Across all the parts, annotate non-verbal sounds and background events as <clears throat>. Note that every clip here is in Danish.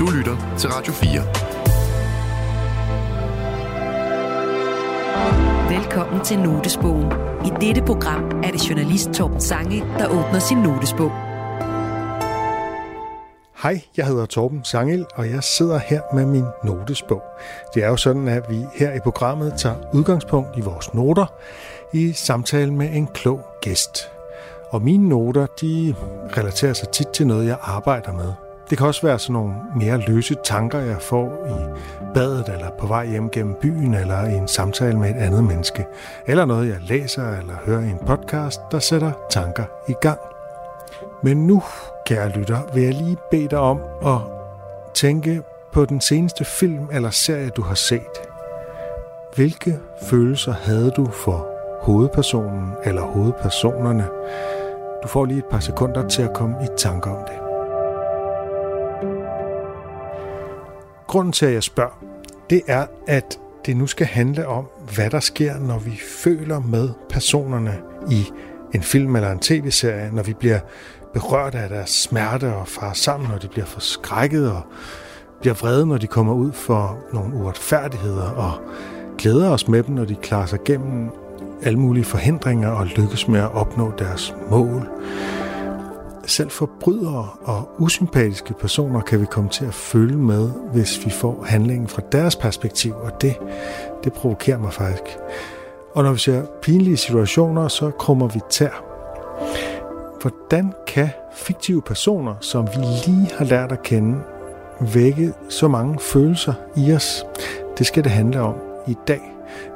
Du lytter til Radio 4. Velkommen til Notesbogen. I dette program er det journalist Torben Sange, der åbner sin notesbog. Hej, jeg hedder Torben Sangel, og jeg sidder her med min notesbog. Det er jo sådan, at vi her i programmet tager udgangspunkt i vores noter i samtale med en klog gæst. Og mine noter, de relaterer sig tit til noget, jeg arbejder med. Det kan også være sådan nogle mere løse tanker, jeg får i badet, eller på vej hjem gennem byen, eller i en samtale med et andet menneske. Eller noget, jeg læser eller hører i en podcast, der sætter tanker i gang. Men nu, kære lytter, vil jeg lige bede dig om at tænke på den seneste film eller serie, du har set. Hvilke følelser havde du for hovedpersonen eller hovedpersonerne? Du får lige et par sekunder til at komme i tanke om det. Grunden til, at jeg spørger, det er, at det nu skal handle om, hvad der sker, når vi føler med personerne i en film eller en tv-serie, når vi bliver berørt af deres smerte og far sammen, når de bliver forskrækket og bliver vrede, når de kommer ud for nogle uretfærdigheder og glæder os med dem, når de klarer sig gennem alle mulige forhindringer og lykkes med at opnå deres mål. Selv forbrydere og usympatiske personer kan vi komme til at følge med, hvis vi får handlingen fra deres perspektiv, og det, det provokerer mig faktisk. Og når vi ser pinlige situationer, så krummer vi tær. Hvordan kan fiktive personer, som vi lige har lært at kende, vække så mange følelser i os? Det skal det handle om i dag.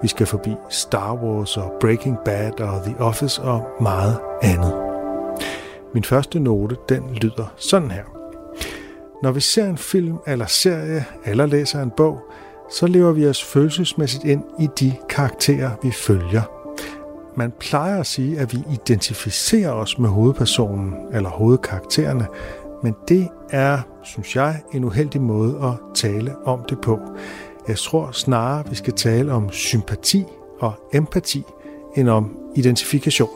Vi skal forbi Star Wars og Breaking Bad og The Office og meget andet. Min første note, den lyder sådan her. Når vi ser en film eller serie eller læser en bog, så lever vi os følelsesmæssigt ind i de karakterer, vi følger. Man plejer at sige, at vi identificerer os med hovedpersonen eller hovedkaraktererne, men det er, synes jeg, en uheldig måde at tale om det på. Jeg tror snarere, vi skal tale om sympati og empati, end om identifikation.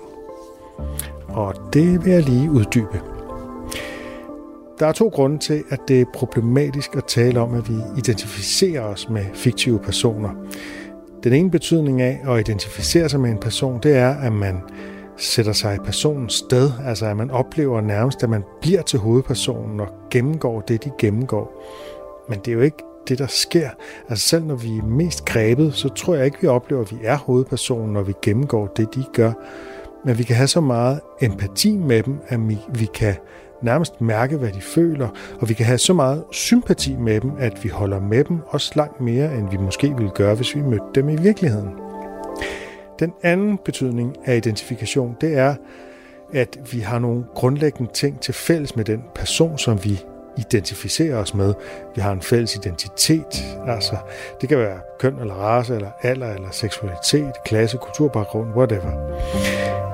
Og det vil jeg lige uddybe. Der er to grunde til, at det er problematisk at tale om, at vi identificerer os med fiktive personer. Den ene betydning af at identificere sig med en person, det er, at man sætter sig i personens sted, altså at man oplever nærmest, at man bliver til hovedpersonen og gennemgår det, de gennemgår. Men det er jo ikke det, der sker. Altså selv når vi er mest grebet, så tror jeg ikke, vi oplever, at vi er hovedpersonen, når vi gennemgår det, de gør. Men vi kan have så meget empati med dem, at vi, vi kan nærmest mærke, hvad de føler, og vi kan have så meget sympati med dem, at vi holder med dem også langt mere, end vi måske ville gøre, hvis vi mødte dem i virkeligheden. Den anden betydning af identifikation, det er, at vi har nogle grundlæggende ting til fælles med den person, som vi identificerer os med. Vi har en fælles identitet, altså det kan være køn eller race, eller alder, eller seksualitet, klasse, kulturbaggrund, whatever.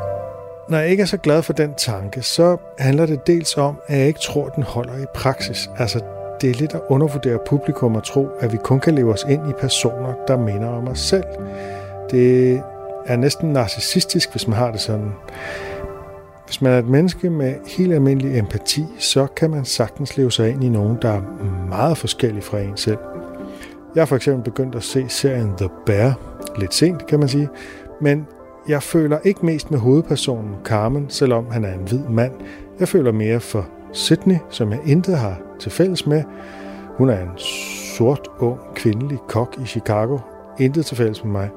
Når jeg ikke er så glad for den tanke, så handler det dels om, at jeg ikke tror, den holder i praksis. Altså, det er lidt at undervurdere publikum og tro, at vi kun kan leve os ind i personer, der minder om os selv. Det er næsten narcissistisk, hvis man har det sådan. Hvis man er et menneske med helt almindelig empati, så kan man sagtens leve sig ind i nogen, der er meget forskellige fra en selv. Jeg har for eksempel begyndt at se serien The Bear, lidt sent kan man sige, men jeg føler ikke mest med hovedpersonen Carmen, selvom han er en hvid mand. Jeg føler mere for Sydney, som jeg intet har til fælles med. Hun er en sort, ung, kvindelig kok i Chicago. Intet til fælles med mig.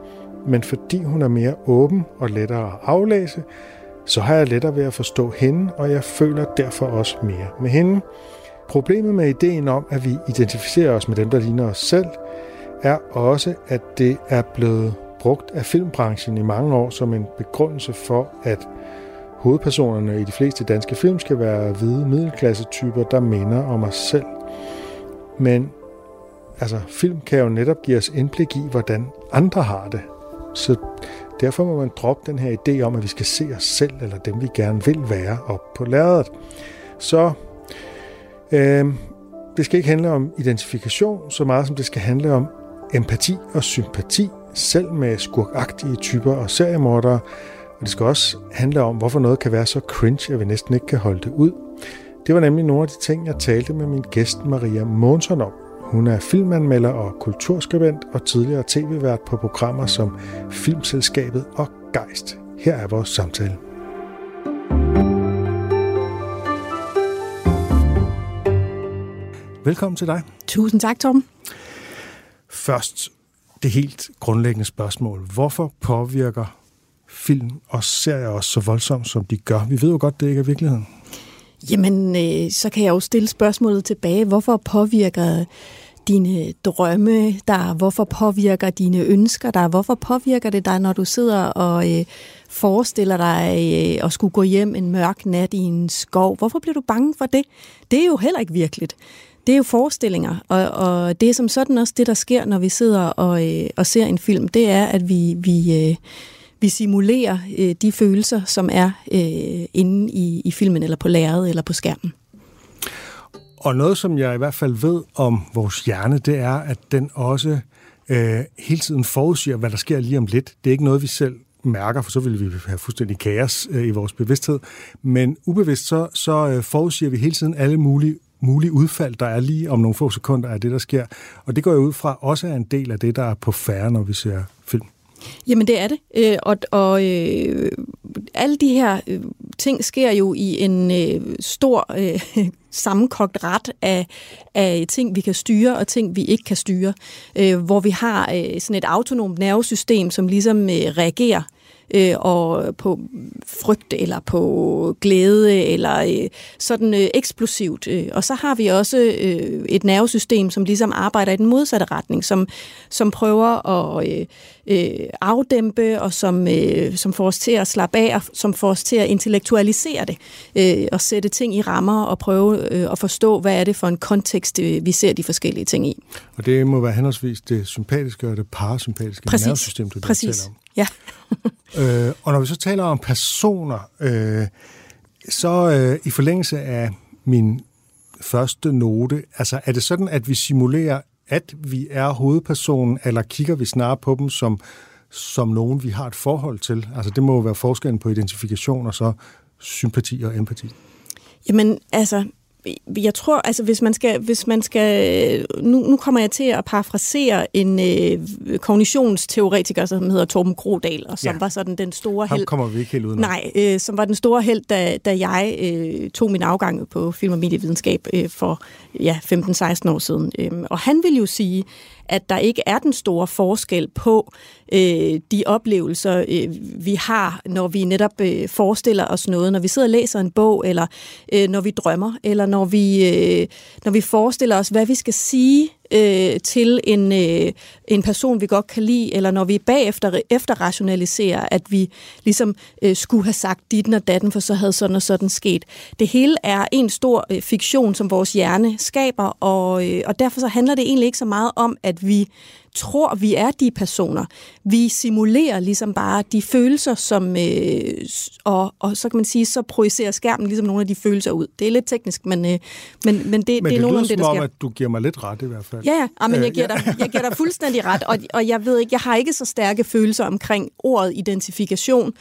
Men fordi hun er mere åben og lettere at aflæse, så har jeg lettere ved at forstå hende, og jeg føler derfor også mere med hende. Problemet med ideen om, at vi identificerer os med dem, der ligner os selv, er også, at det er blevet brugt af filmbranchen i mange år som en begrundelse for, at hovedpersonerne i de fleste danske film skal være hvide middelklasse-typer, der minder om os selv. Men altså, film kan jo netop give os indblik i, hvordan andre har det. Så derfor må man droppe den her idé om, at vi skal se os selv, eller dem vi gerne vil være, op på lærredet. Så øh, det skal ikke handle om identifikation, så meget som det skal handle om empati og sympati selv med skurkagtige typer og seriemordere, og det skal også handle om, hvorfor noget kan være så cringe, at vi næsten ikke kan holde det ud. Det var nemlig nogle af de ting, jeg talte med min gæst Maria Månsson om. Hun er filmanmelder og kulturskribent og tidligere tv-vært på programmer som Filmselskabet og Geist. Her er vores samtale. Velkommen til dig. Tusind tak, Tom. Først det helt grundlæggende spørgsmål. Hvorfor påvirker film og serier os så voldsomt, som de gør? Vi ved jo godt, det ikke er virkeligheden. Jamen, øh, så kan jeg jo stille spørgsmålet tilbage. Hvorfor påvirker dine drømme der? Hvorfor påvirker dine ønsker der? Hvorfor påvirker det dig, når du sidder og øh, forestiller dig øh, at skulle gå hjem en mørk nat i en skov? Hvorfor bliver du bange for det? Det er jo heller ikke virkeligt. Det er jo forestillinger, og, og det er som sådan også det, der sker, når vi sidder og, øh, og ser en film. Det er, at vi... vi øh, vi simulerer øh, de følelser, som er øh, inde i, i filmen, eller på lærredet, eller på skærmen. Og noget, som jeg i hvert fald ved om vores hjerne, det er, at den også øh, hele tiden forudsiger, hvad der sker lige om lidt. Det er ikke noget, vi selv mærker, for så ville vi have fuldstændig kaos øh, i vores bevidsthed. Men ubevidst, så, så øh, forudsiger vi hele tiden alle mulige mulige udfald, der er lige om nogle få sekunder af det, der sker. Og det går jo ud fra også er en del af det, der er på færre, når vi ser film. Jamen det er det, øh, og, og øh, alle de her øh, ting sker jo i en øh, stor øh, <laughs> sammenkogt ret af, af ting, vi kan styre og ting, vi ikke kan styre, øh, hvor vi har øh, sådan et autonomt nervesystem, som ligesom øh, reagerer øh, og på frygt eller på glæde eller øh, sådan øh, eksplosivt. Øh, og så har vi også øh, et nervesystem, som ligesom arbejder i den modsatte retning, som, som prøver at øh, øh, afdæmpe og som, øh, som får os til at slappe af og som får os til at intellektualisere det øh, og sætte ting i rammer og prøve øh, at forstå, hvad er det for en kontekst, øh, vi ser de forskellige ting i. Og det må være henholdsvis det sympatiske og det parasympatiske Præcis. nervesystem, du Præcis. taler om. Ja. <laughs> øh, og når vi så taler om personer, øh, så øh, i forlængelse af min første note, altså er det sådan, at vi simulerer, at vi er hovedpersonen, eller kigger vi snarere på dem som, som nogen, vi har et forhold til? Altså det må jo være forskellen på identifikation og så sympati og empati. Jamen, altså, jeg tror, altså hvis man skal, hvis man skal nu, nu kommer jeg til at parafrasere en øh, kognitionsteoretiker, som hedder Torben Grodal, og som ja. var sådan den store held. Kommer vi ikke helt ud Nej, øh, som var den store held, da, da jeg øh, tog min afgang på film- og medievidenskab øh, for ja, 15-16 år siden. Øh, og han vil jo sige, at der ikke er den store forskel på øh, de oplevelser, øh, vi har, når vi netop øh, forestiller os noget, når vi sidder og læser en bog, eller øh, når vi drømmer, eller når vi, øh, når vi forestiller os, hvad vi skal sige øh, til en, øh, en person, vi godt kan lide, eller når vi bagefter efterrationaliserer, at vi ligesom øh, skulle have sagt dit og datten, for så havde sådan og sådan sket. Det hele er en stor øh, fiktion, som vores hjerne skaber, og, øh, og derfor så handler det egentlig ikke så meget om, at vi tror, vi er de personer. Vi simulerer ligesom bare de følelser, som, øh, og, og så kan man sige, så projicerer skærmen ligesom nogle af de følelser ud. Det er lidt teknisk, men, øh, men, men det, men det, det er nogle af det, der sker. at du giver mig lidt ret i hvert fald. Ja, ja, ah, men jeg giver, dig, jeg giver dig <laughs> fuldstændig ret, og, og jeg ved ikke, jeg har ikke så stærke følelser omkring ordet identifikation,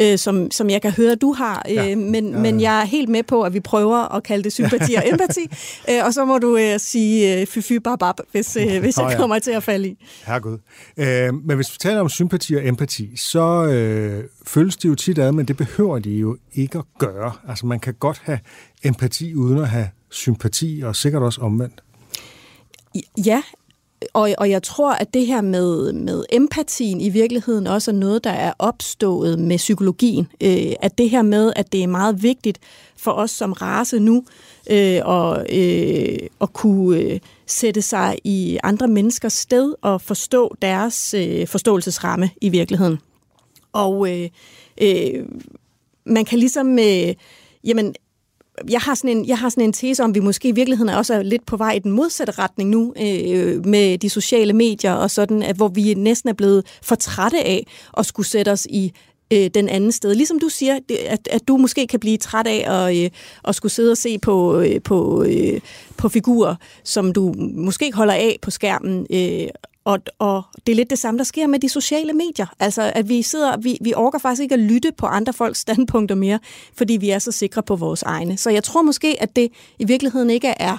øh, som, som jeg kan høre, du har, øh, ja. men, ja, ja. men jeg er helt med på, at vi prøver at kalde det sympati og empati, <laughs> øh, og så må du øh, sige øh, fy fy bab, hvis, øh, hvis jeg kommer til at falde i. Herregud. Øh, men hvis vi taler om sympati og empati, så øh, føles det jo tit ad, men det behøver de jo ikke at gøre. Altså man kan godt have empati uden at have sympati, og sikkert også omvendt. Ja, og, og jeg tror, at det her med, med empatien i virkeligheden også er noget, der er opstået med psykologien. Øh, at det her med, at det er meget vigtigt for os som race nu, øh, og, øh, at kunne øh, sætte sig i andre menneskers sted og forstå deres øh, forståelsesramme i virkeligheden. Og øh, øh, man kan ligesom... Øh, jamen, jeg har, sådan en, jeg har sådan en tese om, at vi måske i virkeligheden også er lidt på vej i den modsatte retning nu øh, med de sociale medier og sådan, at hvor vi næsten er blevet for trætte af at skulle sætte os i øh, den anden sted. Ligesom du siger, at, at du måske kan blive træt af at, øh, at skulle sidde og se på, øh, på, øh, på figurer, som du måske ikke holder af på skærmen, øh, og, og det er lidt det samme, der sker med de sociale medier. Altså, at vi sidder, vi, vi orker faktisk ikke at lytte på andre folks <laughs> standpunkter mere, fordi vi er så sikre på vores egne. Så jeg tror måske, at det i virkeligheden ikke er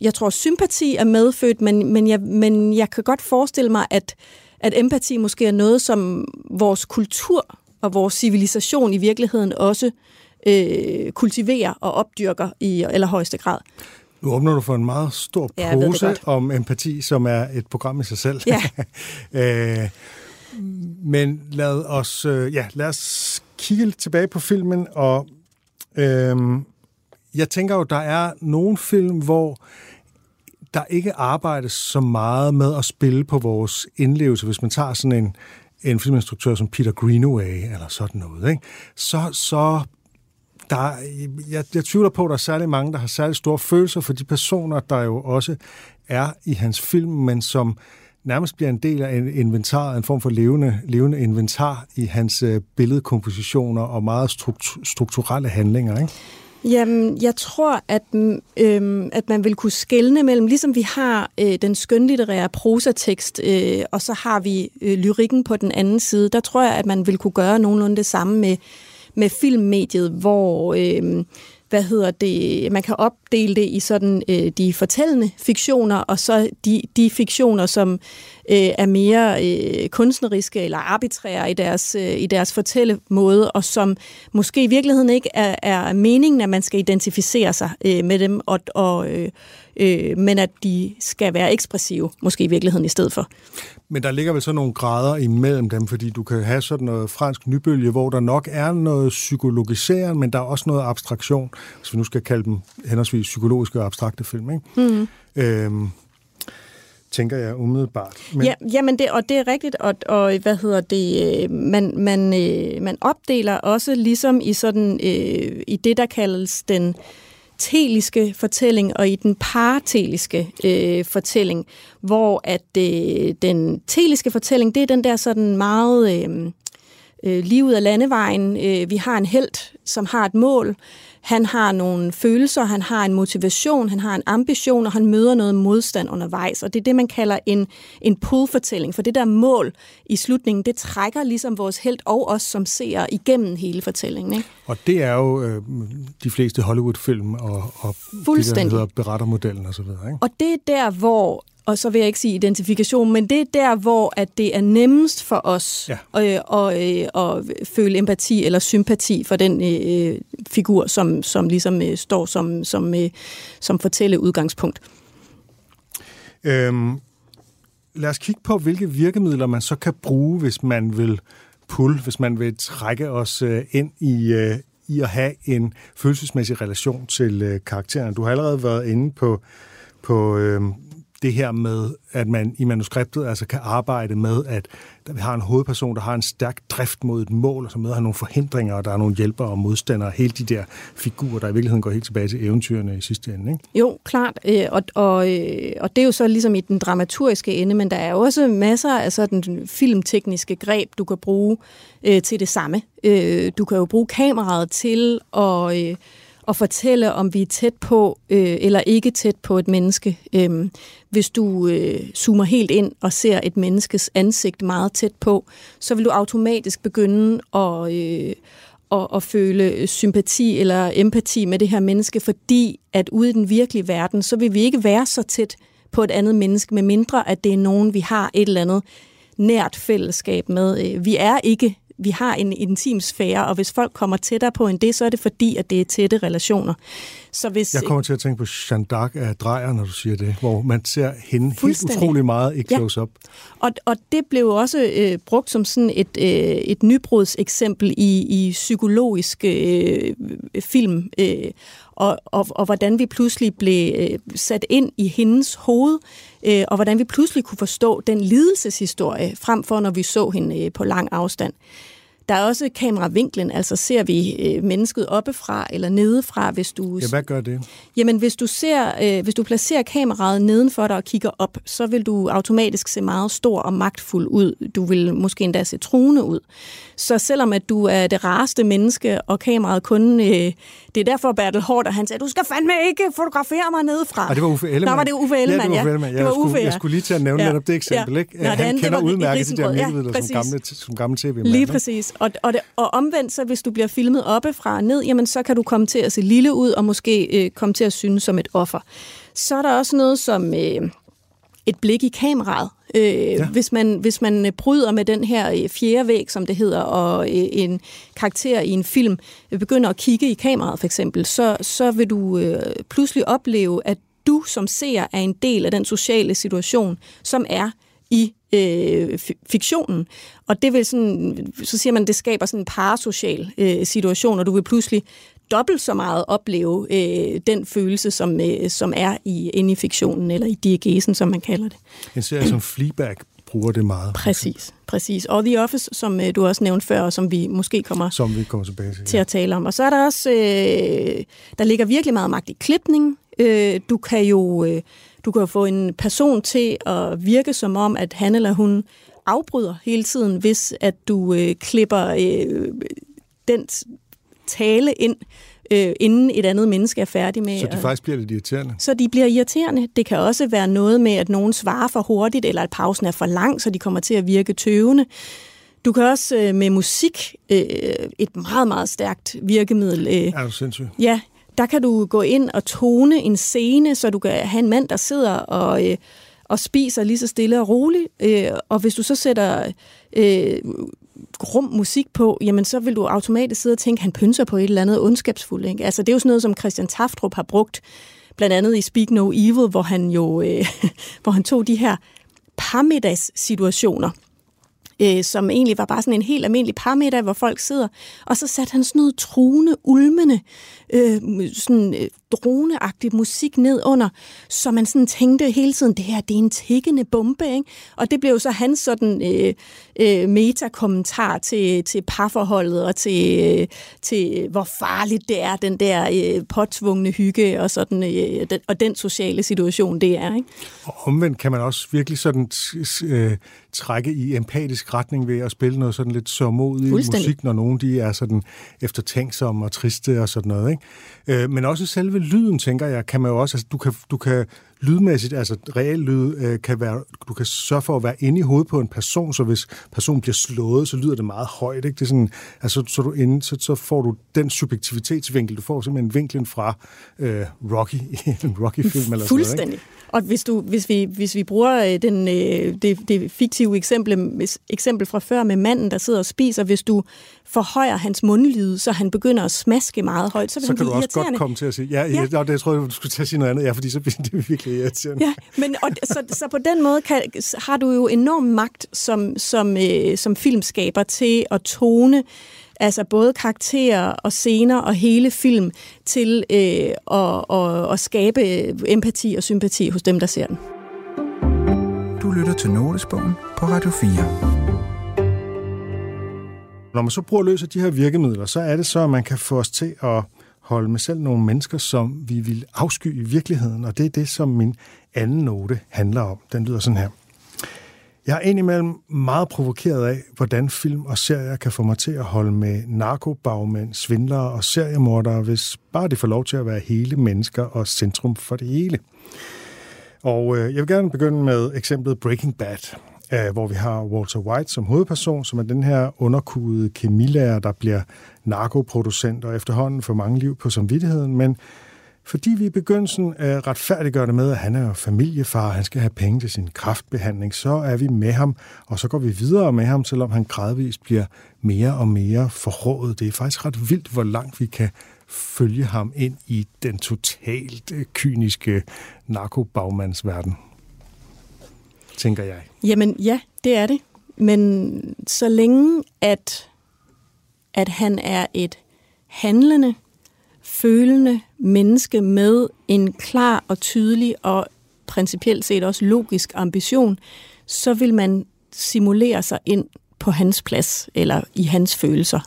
jeg tror, sympati er medfødt, men, men, jeg, men jeg kan godt forestille mig, at, at empati måske er noget, som vores kultur og vores civilisation i virkeligheden også øh, kultiverer og opdyrker i allerhøjeste grad. Nu åbner du for en meget stor pose ja, om empati, som er et program i sig selv. Ja. <laughs> øh, men lad os, øh, ja, lad os kigge lidt tilbage på filmen, og øh, jeg tænker jo, der er nogle film, hvor der ikke arbejdes så meget med at spille på vores indlevelse. Hvis man tager sådan en, en filminstruktør som Peter Greenaway, eller sådan noget, ikke? Så, så der, jeg, jeg tvivler på, at der er særlig mange, der har særlig store følelser for de personer, der jo også er i hans film, men som nærmest bliver en del af en inventar, en form for levende, levende inventar i hans øh, billedkompositioner og meget strukturelle handlinger. Ikke? Jamen, jeg tror, at, øhm, at man vil kunne skelne mellem, ligesom vi har øh, den skønlitterære prosatekst, øh, og så har vi øh, lyrikken på den anden side, der tror jeg, at man vil kunne gøre nogenlunde det samme med, med filmmediet, hvor... Øh, hvad hedder det, man kan opdele det i sådan øh, de fortællende fiktioner, og så de, de fiktioner, som øh, er mere øh, kunstneriske eller arbitrære i deres, øh, i deres fortællemåde, og som måske i virkeligheden ikke er, er meningen, at man skal identificere sig øh, med dem, og, og, øh, øh, men at de skal være ekspressive, måske i virkeligheden i stedet for. Men der ligger vel så nogle grader imellem dem, fordi du kan have sådan noget fransk nybølge, hvor der nok er noget psykologisering, men der er også noget abstraktion, hvis vi nu skal kalde dem henholdsvis psykologiske og abstrakte film. Ikke? Mm. Øhm, tænker jeg umiddelbart. Men... Ja, jamen det, og det er rigtigt, og, og hvad hedder det, øh, man, man, øh, man opdeler også ligesom i sådan, øh, i det, der kaldes den teliske fortælling og i den parateliske øh, fortælling, hvor at øh, den teliske fortælling, det er den der sådan meget øh, øh, livet af landevejen. Øh, vi har en held, som har et mål, han har nogle følelser, han har en motivation, han har en ambition, og han møder noget modstand undervejs. Og det er det, man kalder en, en pull-fortælling. For det der mål i slutningen, det trækker ligesom vores held og os som ser igennem hele fortællingen. Ikke? Og det er jo øh, de fleste Hollywood-film og, og det, der hedder berettermodellen osv. Ikke? Og det er der, hvor og så vil jeg ikke sige identifikation, men det er der, hvor at det er nemmest for os ja. at, at, at, at føle empati eller sympati for den øh, figur, som, som ligesom øh, står som, som, øh, som fortælle udgangspunkt. Øhm, lad os kigge på, hvilke virkemidler man så kan bruge, hvis man vil pull, hvis man vil trække os øh, ind i, øh, i at have en følelsesmæssig relation til øh, karaktererne. Du har allerede været inde på, på øh, det her med, at man i manuskriptet altså kan arbejde med, at vi har en hovedperson, der har en stærk drift mod et mål, og så møder han nogle forhindringer, og der er nogle hjælpere og modstandere, hele de der figurer, der i virkeligheden går helt tilbage til eventyrene i sidste ende. Ikke? Jo, klart, øh, og, og, øh, og det er jo så ligesom i den dramaturgiske ende, men der er jo også masser af sådan filmtekniske greb, du kan bruge øh, til det samme. Øh, du kan jo bruge kameraet til at... Øh, at fortælle, om vi er tæt på øh, eller ikke tæt på et menneske. Øh, hvis du øh, zoomer helt ind og ser et menneskes ansigt meget tæt på, så vil du automatisk begynde at, øh, at, at føle sympati eller empati med det her menneske, fordi at ude i den virkelige verden, så vil vi ikke være så tæt på et andet menneske, med mindre at det er nogen, vi har et eller andet nært fællesskab med. Øh, vi er ikke vi har en intim sfære, og hvis folk kommer tættere på end det, så er det fordi, at det er tætte relationer. Så hvis, jeg kommer til at tænke på Jeanne d'Arc af Drejer, når du siger det, hvor man ser hende helt utrolig meget i close-up. Ja. Og, og det blev også øh, brugt som sådan et, øh, et nybrudseksempel i, i psykologisk øh, film, øh, og, og, og hvordan vi pludselig blev øh, sat ind i hendes hoved, øh, og hvordan vi pludselig kunne forstå den lidelseshistorie, frem for når vi så hende øh, på lang afstand Der er også kameravinklen, altså ser vi øh, mennesket oppefra eller nedefra, hvis du... Ja, hvad gør det? Jamen, hvis du, ser, øh, hvis du placerer kameraet nedenfor dig og kigger op, så vil du automatisk se meget stor og magtfuld ud. Du vil måske endda se truende ud. Så selvom at du er det rareste menneske, og kameraet kun... Øh, det er derfor Bertel Hård, han sagde, du skal fandme ikke fotografere mig nedefra. Og det var Uffe Ellemann. Nå, var det Uffe Ellemann, ja. Det var Uffe Ellemann. Jeg, det var Uffe, ja. jeg skulle lige til at nævne ja. netop det eksempel, ja. ikke? Nå, han det kender var udmærket de der middelvidder ja, som gamle, som gamle tv Lige præcis. Og, og, det, og omvendt, så hvis du bliver filmet oppefra og ned, jamen så kan du komme til at se lille ud, og måske øh, komme til at synes som et offer. Så er der også noget som... Øh, et blik i kameraet. Øh, ja. hvis, man, hvis man bryder med den her øh, fjerde væg, som det hedder, og øh, en karakter i en film begynder at kigge i kameraet for eksempel, så, så vil du øh, pludselig opleve, at du som ser er en del af den sociale situation, som er i øh, fiktionen. Og det vil sådan, så siger man, det skaber sådan en parasocial øh, situation, og du vil pludselig dobbelt så meget opleve øh, den følelse, som, øh, som er i, inde i fiktionen, eller i diagesen, som man kalder det. En serie som <clears throat> Fleabag bruger det meget. Præcis, præcis. Og The Office, som øh, du også nævnte før, og som vi måske kommer, som vi kommer tilbage til, til at tale om. Og så er der også, øh, der ligger virkelig meget magt i klipning. Øh, du kan jo øh, du kan jo få en person til at virke som om, at han eller hun afbryder hele tiden, hvis at du øh, klipper øh, den tale ind, øh, inden et andet menneske er færdig med. Så de faktisk bliver lidt irriterende? Så de bliver irriterende. Det kan også være noget med, at nogen svarer for hurtigt, eller at pausen er for lang, så de kommer til at virke tøvende. Du kan også øh, med musik, øh, et meget, meget stærkt virkemiddel. Øh, er du sindssygt? Ja, der kan du gå ind og tone en scene, så du kan have en mand, der sidder og, øh, og spiser lige så stille og roligt. Øh, og hvis du så sætter øh, rum musik på, jamen så vil du automatisk sidde og tænke, at han pynser på et eller andet ondskabsfuldt. Ikke? Altså det er jo sådan noget, som Christian Taftrup har brugt, blandt andet i Speak No Evil, hvor han jo øh, <laughs> hvor han tog de her parmiddagssituationer, øh, som egentlig var bare sådan en helt almindelig parmiddag, hvor folk sidder, og så satte han sådan noget truende, ulmende, øh, sådan øh, droneagtig musik ned under, så man sådan tænkte hele tiden, det her, det er en tikkende bombe, ikke? Og det blev jo så hans sådan øh, øh, metakommentar til, til parforholdet og til, øh, til, hvor farligt det er, den der øh, påtvungne hygge og, sådan, øh, den, og den sociale situation, det er, ikke? Og omvendt kan man også virkelig sådan øh, trække i empatisk retning ved at spille noget sådan lidt sørmodig musik, når nogen de er sådan eftertænksomme og triste og sådan noget, ikke? Øh, men også selve lyden, tænker jeg, kan man jo også, altså du kan, du kan lydmæssigt, altså real lyd, øh, kan være, du kan sørge for at være inde i hovedet på en person, så hvis personen bliver slået, så lyder det meget højt, ikke? Det er sådan, altså, så, du inde, så, så får du den subjektivitetsvinkel, du får simpelthen vinklen fra øh, Rocky, <laughs> en Rocky-film eller Fuldstændig. sådan noget, ikke? Og hvis, du, hvis, vi, hvis vi bruger øh, den, øh, det, det fiktive eksempel, eksempel fra før med manden, der sidder og spiser, hvis du forhøjer hans mundlyd, så han begynder at smaske meget højt, så så kan du også godt komme til at sige, ja, ja. ja. det tror jeg, du skulle til at sige noget andet, ja, fordi så bliver det virkelig irriterende. Ja, men og, så, så på den måde kan, har du jo enorm magt som, som, øh, som filmskaber til at tone altså både karakterer og scener og hele film til øh, at, at, at skabe øh, empati og sympati hos dem, der ser den. Du lytter til Notesbogen på Radio 4. Når man så bruger løs af de her virkemidler, så er det så, at man kan få os til at holde med selv nogle mennesker, som vi vil afsky i virkeligheden, og det er det, som min anden note handler om. Den lyder sådan her. Jeg er indimellem meget provokeret af, hvordan film og serier kan få mig til at holde med narkobagmænd, svindlere og seriemordere, hvis bare de får lov til at være hele mennesker og centrum for det hele. Og øh, jeg vil gerne begynde med eksemplet Breaking Bad, øh, hvor vi har Walter White som hovedperson, som er den her underkudede kemilærer, der bliver narkoproducent og efterhånden får mange liv på samvittigheden, men fordi vi i begyndelsen øh, retfærdiggør det med, at han er familiefar, han skal have penge til sin kraftbehandling, så er vi med ham, og så går vi videre med ham, selvom han gradvist bliver mere og mere forrådet. Det er faktisk ret vildt, hvor langt vi kan følge ham ind i den totalt øh, kyniske narkobagmandsverden, tænker jeg. Jamen ja, det er det. Men så længe at, at han er et handlende, følende menneske med en klar og tydelig og principielt set også logisk ambition, så vil man simulere sig ind på hans plads, eller i hans følelser.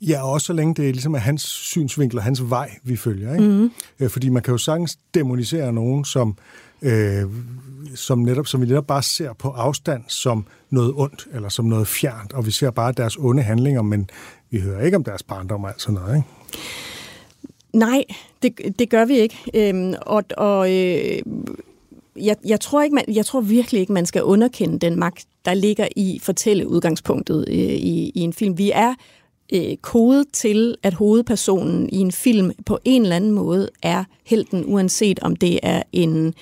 Ja, også så længe det ligesom er hans synsvinkel og hans vej, vi følger. Ikke? Mm. Fordi man kan jo sagtens demonisere nogen, som, øh, som, netop, som vi netop bare ser på afstand som noget ondt, eller som noget fjernt, og vi ser bare deres onde handlinger, men vi hører ikke om deres barndom og alt sådan noget. Ikke? Nej, det, det gør vi ikke. Øhm, og og øh, jeg, jeg, tror ikke, man, jeg tror virkelig ikke, man skal underkende den magt, der ligger i fortælle udgangspunktet øh, i, i en film. Vi er øh, kodet til, at hovedpersonen i en film på en eller anden måde er helten, uanset om det er en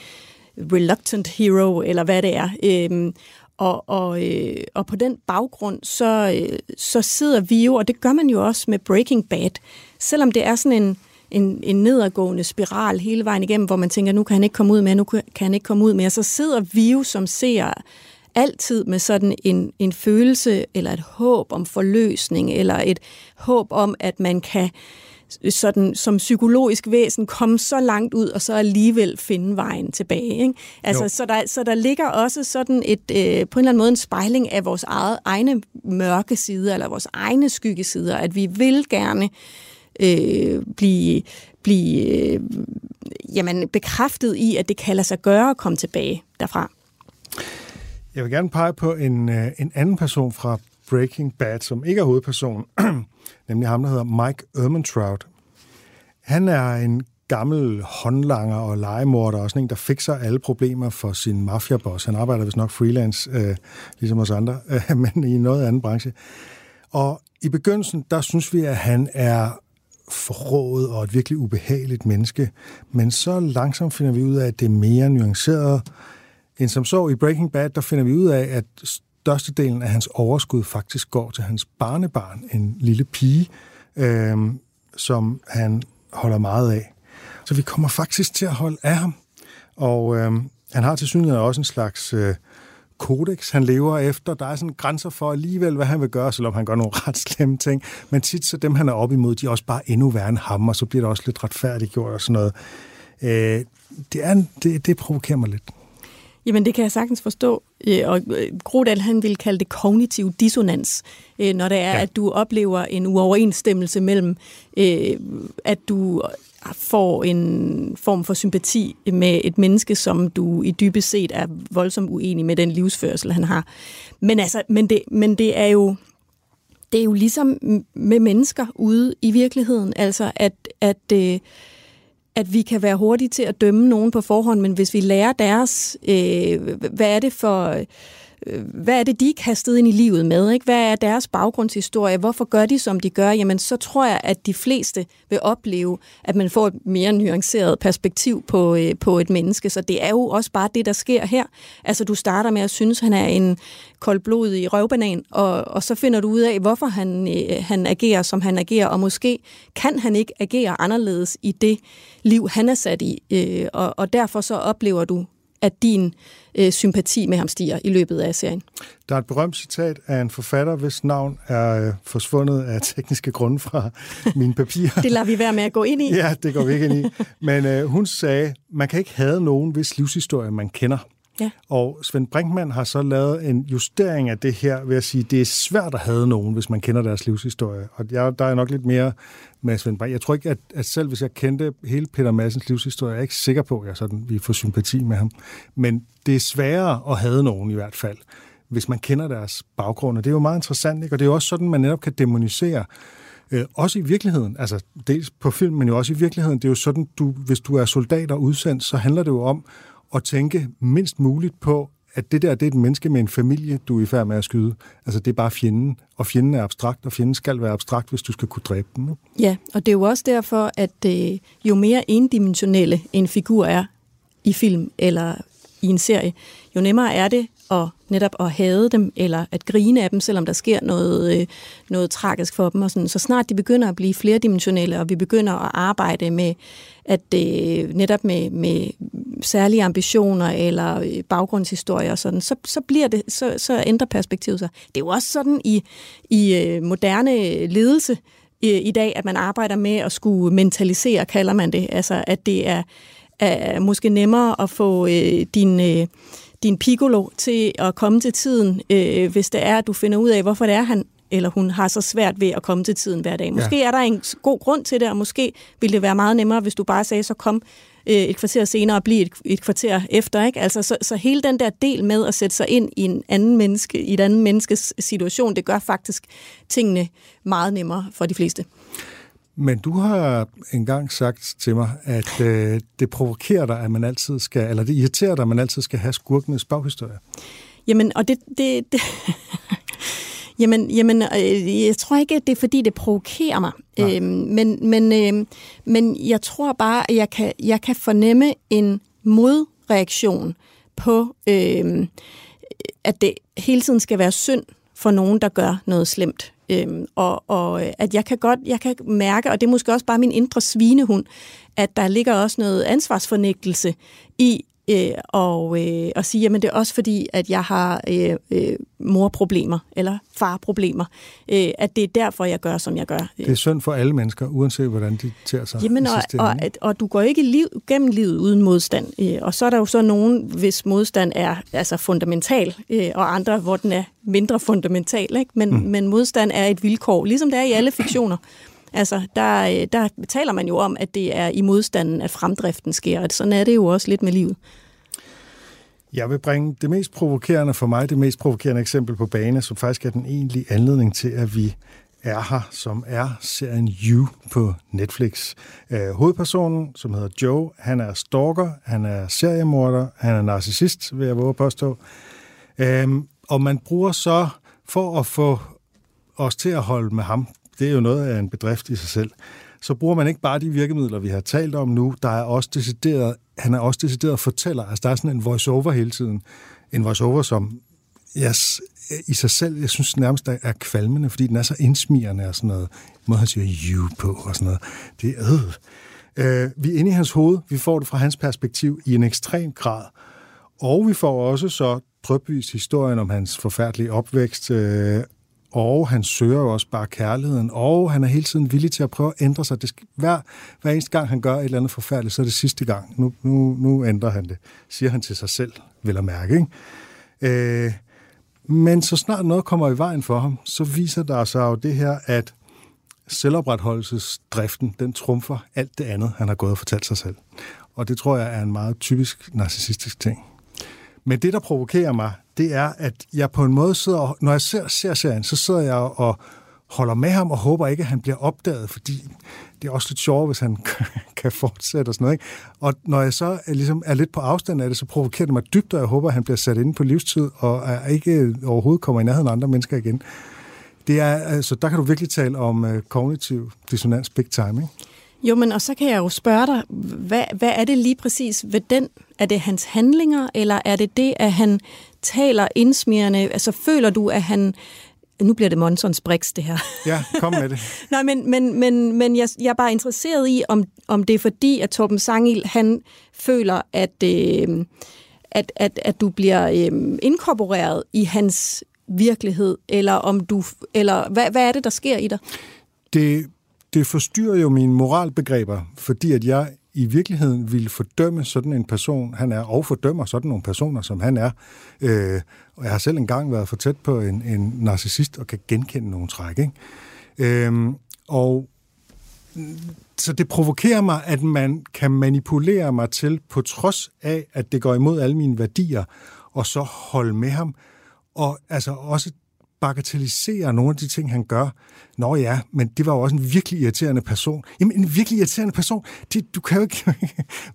reluctant hero, eller hvad det er. Øhm, og, og, øh, og på den baggrund, så, øh, så sidder vi jo, og det gør man jo også med Breaking Bad, selvom det er sådan en, en, en nedadgående spiral hele vejen igennem, hvor man tænker, nu kan han ikke komme ud mere, nu kan han ikke komme ud mere, så sidder vi jo som ser altid med sådan en, en følelse eller et håb om forløsning, eller et håb om, at man kan sådan som psykologisk væsen komme så langt ud, og så alligevel finde vejen tilbage. Ikke? Altså, så, der, så der ligger også sådan et, øh, på en eller anden måde en spejling af vores eget, egne mørke sider, eller vores egne skyggesider, at vi vil gerne øh, Øh, blive, blive øh, jamen, bekræftet i, at det kan lade sig gøre at komme tilbage derfra. Jeg vil gerne pege på en, øh, en anden person fra Breaking Bad, som ikke er hovedperson, <clears throat> nemlig ham, der hedder Mike Ehrmantraut. Han er en gammel håndlanger og legemorder, og sådan en, der fikser alle problemer for sin mafiaboss. Han arbejder vist nok freelance, øh, ligesom os andre, <laughs> øh, men i noget anden branche. Og i begyndelsen, der synes vi, at han er forrådet og et virkelig ubehageligt menneske. Men så langsomt finder vi ud af, at det er mere nuanceret. End som så i Breaking Bad, der finder vi ud af, at størstedelen af hans overskud faktisk går til hans barnebarn, en lille pige, øh, som han holder meget af. Så vi kommer faktisk til at holde af ham. Og øh, han har til synligheden også en slags øh, kodex, han lever efter. Der er sådan grænser for alligevel, hvad han vil gøre, selvom han gør nogle <laughs> ret slemme ting. Men tit så dem, han er op imod, de er også bare endnu værre end ham, og så bliver det også lidt retfærdiggjort og sådan noget. Øh, det, er, det, det provokerer mig lidt. Jamen, det kan jeg sagtens forstå. Øh, og øh, Grodal, han vil kalde det kognitiv dissonans, øh, når det er, ja. at du oplever en uoverensstemmelse mellem, at du får en form for sympati med et menneske, som du i dybest set er voldsomt uenig med den livsførsel, han har. Men, altså, men, det, men det er jo det er jo ligesom med mennesker ude i virkeligheden, altså at, at øh, at vi kan være hurtige til at dømme nogen på forhånd, men hvis vi lærer deres, øh, hvad er det for hvad er det, de er kastet ind i livet med? Ikke? Hvad er deres baggrundshistorie? Hvorfor gør de, som de gør? Jamen, så tror jeg, at de fleste vil opleve, at man får et mere nuanceret perspektiv på, øh, på et menneske. Så det er jo også bare det, der sker her. Altså, du starter med at synes, han er en koldblodig røvbanan, og, og så finder du ud af, hvorfor han, øh, han agerer, som han agerer, og måske kan han ikke agere anderledes i det liv, han er sat i. Øh, og, og derfor så oplever du at din øh, sympati med ham stiger i løbet af serien. Der er et berømt citat af en forfatter, hvis navn er øh, forsvundet af tekniske grunde fra <laughs> mine papirer. det lader vi være med at gå ind i. Ja, det går vi ikke ind i. Men øh, hun sagde, man kan ikke have nogen, hvis livshistorie man kender. Ja. Og Svend Brinkmann har så lavet en justering af det her ved at sige, at det er svært at have nogen, hvis man kender deres livshistorie. Og jeg, der er nok lidt mere med Svend Brinkmann. Jeg tror ikke, at, at selv hvis jeg kendte hele Peter Madsens livshistorie, jeg er ikke sikker på, at jeg sådan, vi får sympati med ham. Men det er sværere at have nogen i hvert fald, hvis man kender deres baggrund. Og det er jo meget interessant, ikke? og det er jo også sådan, man netop kan demonisere Øh, også i virkeligheden, altså dels på film, men jo også i virkeligheden, det er jo sådan, du, hvis du er soldat og udsendt, så handler det jo om at tænke mindst muligt på, at det der, det er et menneske med en familie, du er i færd med at skyde. Altså, det er bare fjenden, og fjenden er abstrakt, og fjenden skal være abstrakt, hvis du skal kunne dræbe den. Ikke? Ja, og det er jo også derfor, at øh, jo mere endimensionelle en figur er i film eller i en serie, jo nemmere er det at netop at hade dem, eller at grine af dem, selvom der sker noget, øh, noget tragisk for dem. Og sådan. Så snart de begynder at blive flerdimensionelle, og vi begynder at arbejde med, at øh, netop med, med særlige ambitioner eller øh, baggrundshistorier og sådan, så, så, bliver det, så, så ændrer perspektivet sig. Det er jo også sådan i, i øh, moderne ledelse i, i dag, at man arbejder med at skulle mentalisere, kalder man det. Altså, at det er, er måske nemmere at få øh, din... Øh, din piccolo til at komme til tiden, øh, hvis det er, at du finder ud af, hvorfor det er, han eller hun har så svært ved at komme til tiden hver dag. Måske ja. er der en god grund til det, og måske ville det være meget nemmere, hvis du bare sagde, så kom øh, et kvarter senere og blive et, et kvarter efter. Ikke? Altså, så, så hele den der del med at sætte sig ind i en anden menneske, i et andet menneskes situation, det gør faktisk tingene meget nemmere for de fleste. Men du har engang sagt til mig, at øh, det provokerer dig, at man altid skal, eller det irriterer dig, at man altid skal have skurkenes baghistorie. Jamen, og det, det, det <laughs> Jamen, jamen øh, jeg tror ikke, det er fordi, det provokerer mig. Øhm, men, men, øh, men jeg tror bare, at jeg kan, jeg kan fornemme en modreaktion på, øh, at det hele tiden skal være synd for nogen, der gør noget slemt. Øhm, og, og øh, at jeg kan godt, jeg kan mærke, og det er måske også bare min indre svinehund, at der ligger også noget ansvarsfornægtelse i, øh, og, øh, og sige, jamen det er også fordi, at jeg har øh, øh, morproblemer eller farproblemer, øh, at det er derfor, jeg gør, som jeg gør. Det er synd for alle mennesker, uanset hvordan de tager sig. Jamen, og, og, og, og du går ikke liv, gennem livet uden modstand. Øh, og så er der jo så nogen, hvis modstand er altså fundamental, øh, og andre, hvor den er mindre fundamental. Ikke? Men, mm. men modstand er et vilkår, ligesom det er i alle fiktioner. Altså, der, øh, der taler man jo om, at det er i modstanden, at fremdriften sker, og sådan er det jo også lidt med livet. Jeg vil bringe det mest provokerende for mig, det mest provokerende eksempel på bane, som faktisk er den egentlige anledning til, at vi er her, som er serien You på Netflix. Øh, hovedpersonen, som hedder Joe, han er stalker, han er seriemorder, han er narcissist, vil jeg våge at påstå. Øh, og man bruger så, for at få os til at holde med ham, det er jo noget af en bedrift i sig selv, så bruger man ikke bare de virkemidler, vi har talt om nu, der er også decideret, han er også decideret fortæller, altså der er sådan en voice-over hele tiden, en voice-over, som yes, i sig selv, jeg synes nærmest er kvalmende, fordi den er så indsmirrende og sådan noget, måde han siger you på og sådan noget, det er øh. Øh, vi er inde i hans hoved, vi får det fra hans perspektiv i en ekstrem grad, og vi får også så drøbvis historien om hans forfærdelige opvækst, øh, og han søger jo også bare kærligheden, og han er hele tiden villig til at prøve at ændre sig. Det skal, hver, hver eneste gang, han gør et eller andet forfærdeligt, så er det sidste gang. Nu, nu, nu ændrer han det, siger han til sig selv, vil at mærke. Ikke? Øh, men så snart noget kommer i vejen for ham, så viser der sig jo det her, at selvopretholdelsesdriften, den trumfer alt det andet, han har gået og fortalt sig selv. Og det tror jeg er en meget typisk narcissistisk ting. Men det, der provokerer mig, det er, at jeg på en måde sidder, når jeg ser, ser serien, så sidder jeg og holder med ham og håber ikke, at han bliver opdaget, fordi det er også lidt sjovt, hvis han <laughs> kan fortsætte og sådan noget. Ikke? Og når jeg så er, ligesom er lidt på afstand af det, så provokerer det mig dybt, og jeg håber, at han bliver sat inde på livstid, og er ikke overhovedet kommer i nærheden af andre mennesker igen. Det er, altså, der kan du virkelig tale om uh, kognitiv dissonans big time, ikke? Jo, men og så kan jeg jo spørge dig, hvad, hvad er det lige præcis ved den? Er det hans handlinger, eller er det det, at han taler indsmirrende? Altså føler du, at han... Nu bliver det Monsons Brix, det her. <laughs> Ja, kom med det. <laughs> Nej, men, men, men, men jeg, jeg er bare interesseret i, om, om det er fordi, at Torben Sangil, han føler, at, øh, at, at, at du bliver øh, inkorporeret i hans virkelighed, eller om du, eller hvad, hvad er det, der sker i dig? Det det forstyrrer jo mine moralbegreber, fordi at jeg i virkeligheden ville fordømme sådan en person, han er, og fordømmer sådan nogle personer, som han er. Øh, og jeg har selv engang været for tæt på en, en narcissist og kan genkende nogle træk. Ikke? Øh, og så det provokerer mig, at man kan manipulere mig til, på trods af, at det går imod alle mine værdier, og så holde med ham, og altså også bagatellisere nogle af de ting, han gør. Nå ja, men det var jo også en virkelig irriterende person. Jamen, en virkelig irriterende person, det, du kan jo ikke, <laughs> man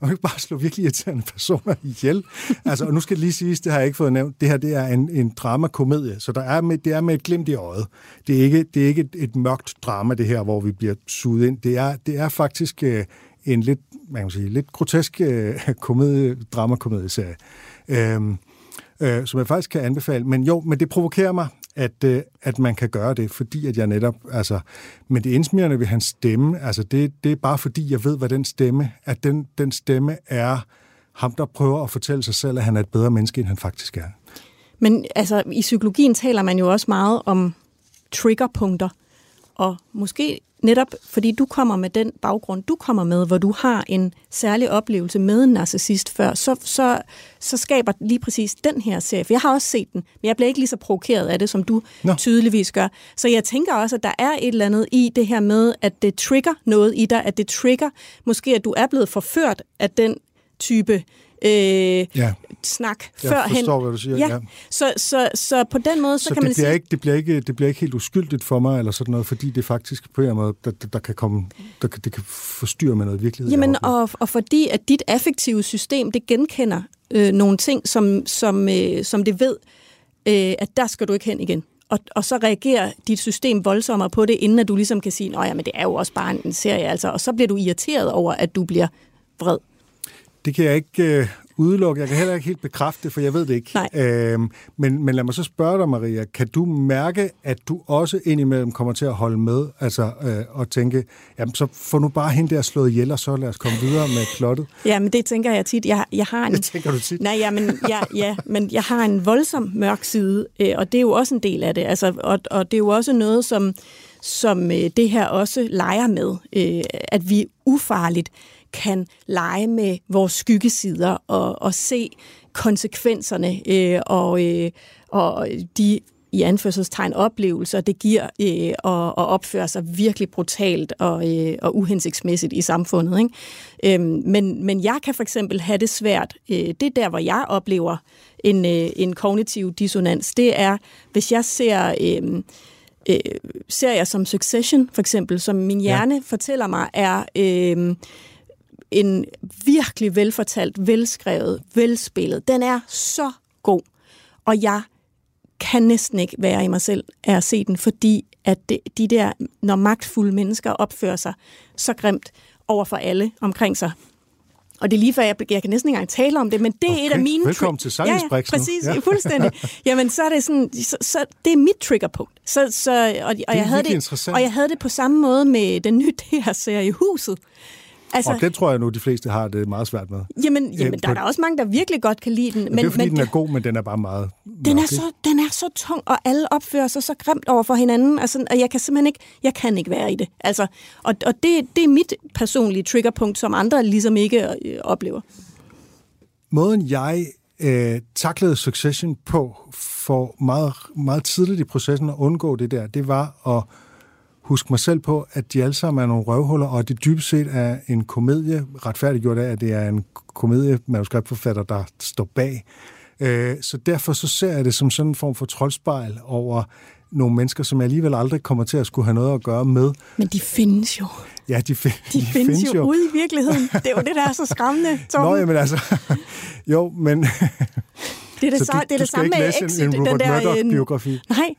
kan ikke bare slå virkelig irriterende personer ihjel. Altså, og nu skal det lige siges, det har jeg ikke fået nævnt, det her det er en, en dramakomedie, så der er med, det er med et glimt i øjet. Det er ikke, det er ikke et, et mørkt drama, det her, hvor vi bliver suget ind. Det er, det er faktisk øh, en lidt, man kan sige, lidt grotesk øh, <laughs> komedie, dramakomedieserie. Øh, øh, som jeg faktisk kan anbefale. Men jo, men det provokerer mig, at, øh, at man kan gøre det, fordi at jeg netop, altså, men det indsmirrende ved hans stemme, altså det, det er bare fordi, jeg ved, hvad den stemme, at den, den stemme er ham, der prøver at fortælle sig selv, at han er et bedre menneske, end han faktisk er. Men altså, i psykologien taler man jo også meget om triggerpunkter, og måske netop fordi du kommer med den baggrund, du kommer med, hvor du har en særlig oplevelse med en narcissist før, så, så, så skaber lige præcis den her serie. For jeg har også set den, men jeg bliver ikke lige så provokeret af det, som du Nå. tydeligvis gør. Så jeg tænker også, at der er et eller andet i det her med, at det trigger noget i dig, at det trigger måske, at du er blevet forført af den type øh, Ja. snak Jeg førhen. forstår, hvad du siger, ja. Så, så, så på den måde, så, Så, kan man sige... ikke, det, bliver ikke, det bliver ikke helt uskyldigt for mig, eller sådan noget, fordi det faktisk på en måde, der, der, der kan komme, der, det kan forstyrre med noget virkelighed. jeg Jamen, og, og fordi at dit affektive system, det genkender øh, nogle ting, som, som, øh, som det ved, øh, at der skal du ikke hen igen. Og, og så reagerer dit system voldsommere på det, inden at du ligesom kan sige, at men det er jo også bare en serie, altså. Og så bliver du irriteret over, at du bliver vred. Det kan jeg ikke øh, udelukke. Jeg kan heller ikke helt bekræfte det, for jeg ved det ikke. Nej. Øhm, men, men lad mig så spørge dig, Maria. Kan du mærke, at du også indimellem kommer til at holde med altså, øh, og tænke, jamen så får nu bare hende der slået ihjel, og så lad os komme videre med plottet? Ja, men det tænker jeg tit. Jeg, jeg har en, <laughs> Det tænker du tit. Nej, ja, men, ja, ja, men jeg har en voldsom mørk side, øh, og det er jo også en del af det. Altså, og, og det er jo også noget, som, som øh, det her også leger med, øh, at vi ufarligt kan lege med vores skyggesider og, og se konsekvenserne øh, og, øh, og de i anførselstegn oplevelser, det giver øh, at, at opføre sig virkelig brutalt og, øh, og uhensigtsmæssigt i samfundet. Ikke? Øhm, men, men jeg kan for eksempel have det svært. Øh, det er der, hvor jeg oplever en, øh, en kognitiv dissonans. Det er, hvis jeg ser... Øh, øh, serier som Succession, for eksempel, som min hjerne ja. fortæller mig, er øh, en virkelig velfortalt, velskrevet, velspillet. Den er så god, og jeg kan næsten ikke være i mig selv af at se den, fordi at det, de der, når magtfulde mennesker opfører sig så grimt over for alle omkring sig, og det er lige før, jeg, jeg kan næsten ikke engang tale om det, men det er Okay, et af mine... velkommen til ja, ja, præcis, Ja. fuldstændig. <laughs> Jamen, så er det sådan, så, så det er mit triggerpunkt. Så, så, og, og, jeg havde det, og jeg havde det på samme måde med den nye <laughs> DR-serie Huset. Altså, Og det tror jeg nu, de fleste har det meget svært med. jamen, jamen Øh, der er der også mange, der virkelig godt kan lide den. Men, det er fordi, den er god, men den er bare meget Den er, så, den er så tung, og alle opfører sig så grimt over for hinanden, altså, og jeg kan simpelthen ikke, jeg kan ikke være i det. Altså, og og det, det er mit personlige triggerpunkt, som andre ligesom ikke øh, oplever. Måden jeg øh, taklede Succession på for meget, meget tidligt i processen at undgå det der, det var at huske mig selv på, at de alle sammen er nogle røvhuller, og at det dybest set er en komedie, retfærdiggjort af, at det er en komedie manuskriptforfatter, der står bag. Øh, så derfor så ser jeg det som sådan en form for troldspejl over nogle mennesker, som jeg alligevel aldrig kommer til at skulle have noget at gøre med. Men de findes jo. Ja, de, fi- De, de findes, findes jo ude i virkeligheden. Det er jo det, der er så skræmmende, <laughs> Tom. Nå, jamen altså, jo, men <laughs> det er det, så du- det, er det samme med læse en- Exit. en den Rupert der, øh, Murdoch-biografi. <laughs> <laughs> Nej,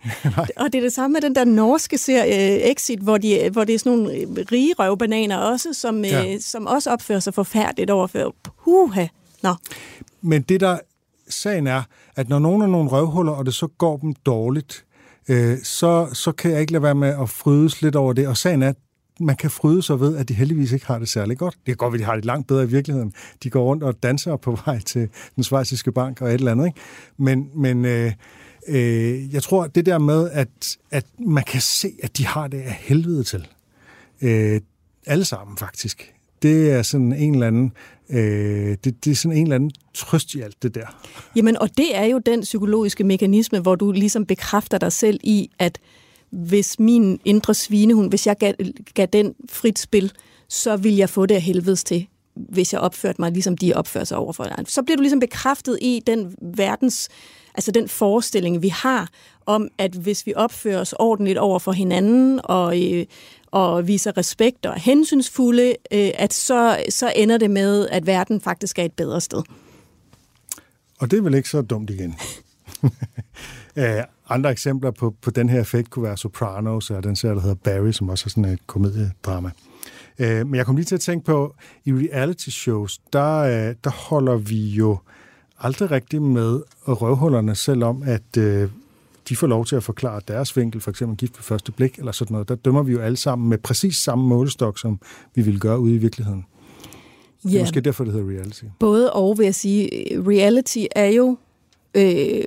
og det er det samme med den der norske serie øh, Exit, hvor, de, hvor det er sådan nogle øh, rige røvbananer også, som, Ja. ja. som også opfører sig forfærdeligt overfor. Puha. Nå. Men det der sagen er, at når nogen er nogle røvhuller, og det så går dem dårligt, øh, så, så kan jeg ikke lade være med at frydes lidt over det. Og sagen er, at man kan fryde sig ved, at de heldigvis ikke har det særlig godt. Det kan godt at de har det langt bedre i virkeligheden. De går rundt og danser på vej til den svejsiske bank og et eller andet. Ikke? Men, men øh, øh, jeg tror, det der med, at, at man kan se, at de har det af helvede til. Øh, alle sammen faktisk. Det er sådan en eller anden, øh, det, det er sådan en eller anden trøst i alt det der. Jamen, og det er jo den psykologiske mekanisme, hvor du ligesom bekræfter dig selv i, at hvis min indre svinehund, hvis jeg gav, gav den frit spil, så vil jeg få det af helvedes til, hvis jeg opførte mig, ligesom de opfører sig overfor dig. Så bliver du ligesom bekræftet i den verdens, altså den forestilling, vi har om, at hvis vi opfører os ordentligt over for hinanden, og, øh, og viser respekt og er hensynsfulde, øh, at så, så ender det med, at verden faktisk er et bedre sted. Og det er vel ikke så dumt igen. <laughs> <laughs> Øh, Andre eksempler på, på den her effekt kunne være Sopranos, og den serie, der hedder Barry, som også er sådan et komediedrama. Øh, Men jeg kom lige til at tænke på, i reality shows, der, øh, der holder vi jo aldrig rigtig med røvhullerne, selvom at øh, de får lov til at forklare deres vinkel, for eksempel gift ved første blik, eller sådan noget. Der dømmer vi jo alle sammen med præcis samme målestok, som vi ville gøre ude i virkeligheden. Det er måske derfor, det hedder reality. Både og, vil jeg sige. Reality er jo øh,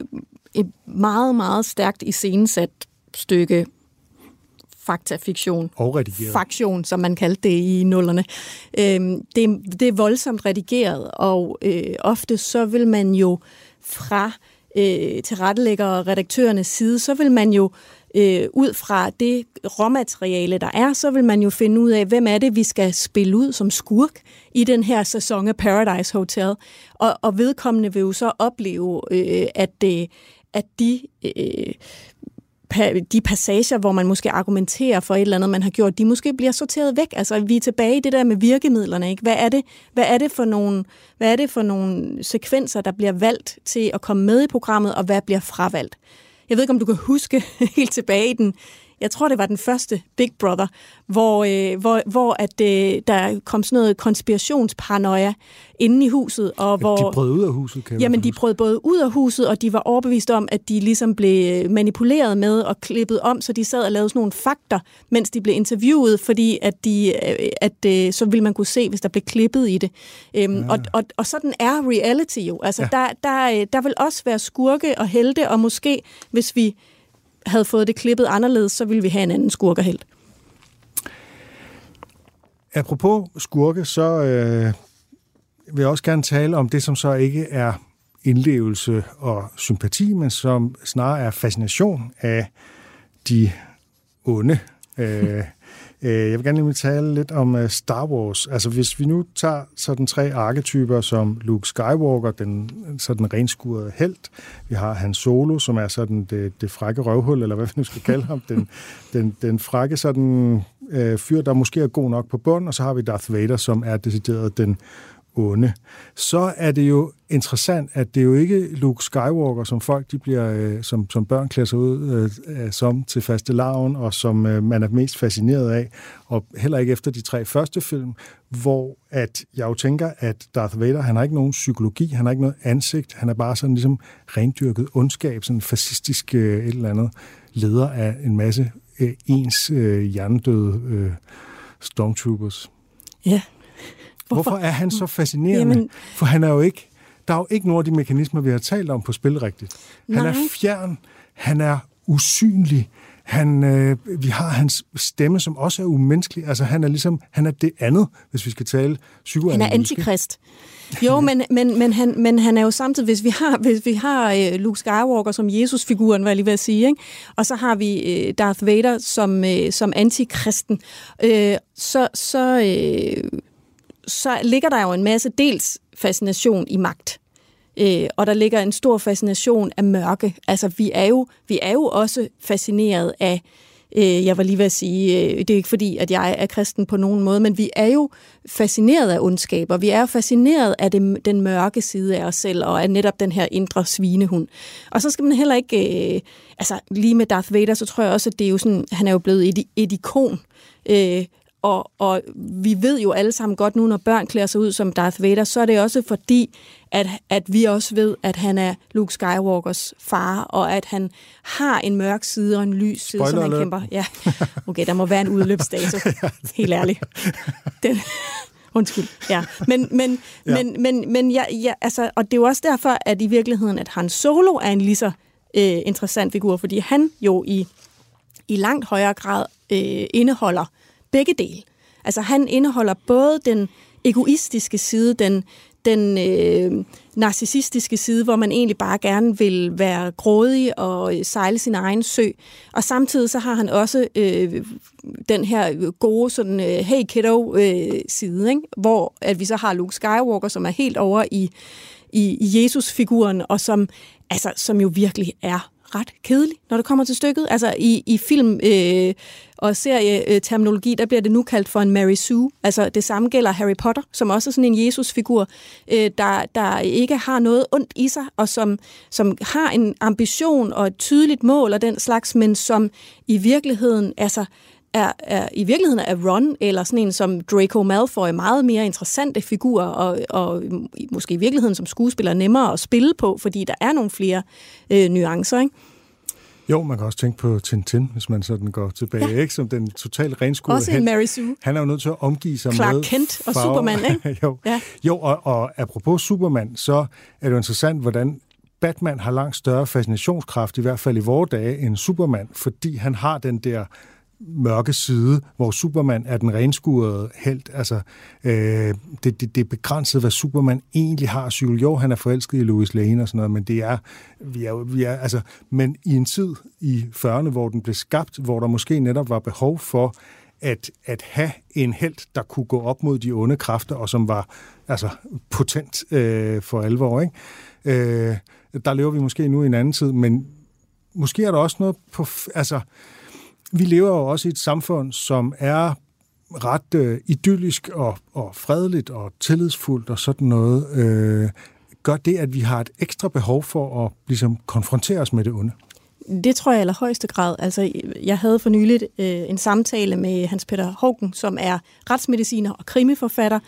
et meget, meget stærkt iscenesat stykke faktafiktion. Og redigeret. Faktion, som man kaldte det i nullerne. Øhm, det, det er voldsomt redigeret, og øh, ofte så vil man jo fra øh, tilrettelægger og redaktørernes side, så vil man jo øh, ud fra det råmateriale, der er, så vil man jo finde ud af, hvem er det, vi skal spille ud som skurk i den her sæson af Paradise Hotel. Og, og vedkommende vil jo så opleve, øh, at, øh, at de... Øh, de passager, hvor man måske argumenterer for et eller andet, man har gjort, de måske bliver sorteret væk. Altså, vi er tilbage i det der med virkemidlerne. Ikke? Hvad, er det, hvad, er det for nogle, hvad er det for nogle sekvenser, der bliver valgt til at komme med i programmet, og hvad bliver fravalgt? Jeg ved ikke, om du kan huske <laughs> helt tilbage i den jeg tror, det var den første Big Brother, hvor, øh, hvor, hvor at, øh, der kom sådan noget konspirationsparanoia inde i huset. Og hvor, de brød ud af huset, kan Jamen, de brød både ud af huset, og de var overbevist om, at de ligesom blev manipuleret med og klippet om, så de sad og lavede sådan nogle fakter, mens de blev interviewet, fordi at, de, øh, at øh, så ville man kunne se, hvis der blev klippet i det. Øhm, ja. og, og, og sådan er reality jo. Altså, ja. der, der, øh, der vil også være skurke og helte, og måske, hvis vi havde fået det klippet anderledes, så ville vi have en anden skurkerhelt. Apropos skurke, så øh, vil jeg også gerne tale om det, som så ikke er indlevelse og sympati, men som snarere er fascination af de onde. <laughs> Øh, Øh, Øh, jeg vil gerne lige tale lidt om øh, Star Wars. Altså hvis vi nu tager sådan tre arketyper som Luke Skywalker, den sådan renskurede held. Vi har Han Solo, som er sådan det, det frække røvhul, eller hvad vi nu skal kalde ham. Den, den, den frække sådan øh, fyr, der måske er god nok på bund. Og så har vi Darth Vader, som er decideret den onde, så er det jo interessant, at det er jo ikke Luke Skywalker, som folk de bliver, øh, som, som børn klæder sig ud øh, som til faste laven, og som øh, man er mest fascineret af, og heller ikke efter de tre første film, hvor at jeg jo tænker, at Darth Vader, han har ikke nogen psykologi, han har ikke noget ansigt, han er bare sådan ligesom rendyrket ondskab, sådan fascistisk øh, et eller andet leder af en masse øh, ens øh, hjernedøde øh, stormtroopers. Ja, Hvorfor? Hvorfor er han så fascinerende? Jamen, For han er jo ikke, der er jo ikke nogen af de mekanismer, vi har talt om på spil rigtigt. Han nej. er fjern, han er usynlig, han, øh, vi har hans stemme, som også er umenneskelig. Altså, han er ligesom, han er det andet, hvis vi skal tale psykoanalytisk. Han er antikrist. Jo, men, men, men, han, men han er jo samtidig, hvis vi har, hvis vi har uh, Luke Skywalker som Jesus-figuren, hvad jeg lige vil sige, ikke? og så har vi uh, Darth Vader som, uh, som antikristen, uh, så, så, uh, så ligger der jo en masse dels fascination i magt. Øh, og der ligger en stor fascination af mørke. Altså, vi er jo, vi er jo også fascineret af, øh, jeg var lige ved at sige, øh, det er ikke fordi, at jeg er kristen på nogen måde, men vi er jo fascineret af ondskab, og vi er jo fascineret af det, den mørke side af os selv, og af netop den her indre svinehund. Og så skal man heller ikke, øh, altså lige med Darth Vader, så tror jeg også, at det er jo sådan, han er jo blevet et, et ikon, øh, og, og vi ved jo alle sammen godt nu, når børn klæder sig ud som Darth Vader, så er det også fordi, at, at vi også ved, at han er Luke Skywalkers far, og at han har en mørk side og en lys side, Spoiler som han alert. kæmper. Ja, okay, der må være en udløbsdato. <laughs> Helt ærligt. Den, <laughs> Undskyld. Ja. Men, men, ja. men, men, men ja, ja, altså, og det er jo også derfor, at i virkeligheden, at Han Solo er en lige så øh, interessant figur, fordi han jo i, i langt højere grad øh, indeholder begge dele. Altså han indeholder både den egoistiske side, den, den øh, narcissistiske side, hvor man egentlig bare gerne vil være grådig og øh, sejle sin egen sø. Og samtidig så har han også øh, den her gode sådan, øh, hey kiddo øh, side, ikke? hvor at vi så har Luke Skywalker, som er helt over i, i, i Jesus-figuren, og som, altså, som jo virkelig er ret kedelig, når det kommer til stykket. Altså i, i film øh, og serieterminologi, øh, øh, der bliver det nu kaldt for en Mary Sue. Altså det samme gælder Harry Potter, som også er sådan en Jesus-figur, øh, der, der ikke har noget ondt i sig, og som, som har en ambition og et tydeligt mål og den slags, men som i virkeligheden, altså er, er i virkeligheden er Ron eller sådan en som Draco Malfoy meget mere interessante figurer, og, og måske i virkeligheden som skuespiller nemmere at spille på, fordi der er nogle flere øh, nuancer, ikke? Jo, man kan også tænke på Tintin, hvis man sådan går tilbage, ja. ikke? Som den totalt renskuede Også en Mary Sue. Han er jo nødt til at omgive sig Clark med Kent og farver. Superman, <laughs> ikke? jo, Ja. jo og, og apropos Superman, så er det jo interessant, hvordan Batman har langt større fascinationskraft, i hvert fald i vore dage, end Superman, fordi han har den der mørke side, hvor Superman er den renskurede held. Altså, øh, det, det, det er begrænset, hvad Superman egentlig har at Jo, han er forelsket i Louis Lane og sådan noget, men det er, vi er, vi er altså, men i en tid i 40'erne, hvor den blev skabt, hvor der måske netop var behov for, at, at have en held, der kunne gå op mod de onde kræfter, og som var altså, potent øh, for alvor. Ikke? Øh, der lever vi måske nu i en anden tid, men måske er der også noget på... Altså, vi lever jo også i et samfund, som er ret øh, idyllisk og, og fredeligt og tillidsfuldt og sådan noget. Øh, gør det, at vi har et ekstra behov for at ligesom, konfrontere os med det onde? Det tror jeg i allerhøjeste grad. Altså, jeg havde for nyligt øh, en samtale med Hans Peter Hågen, som er retsmediciner og krimiforfatter,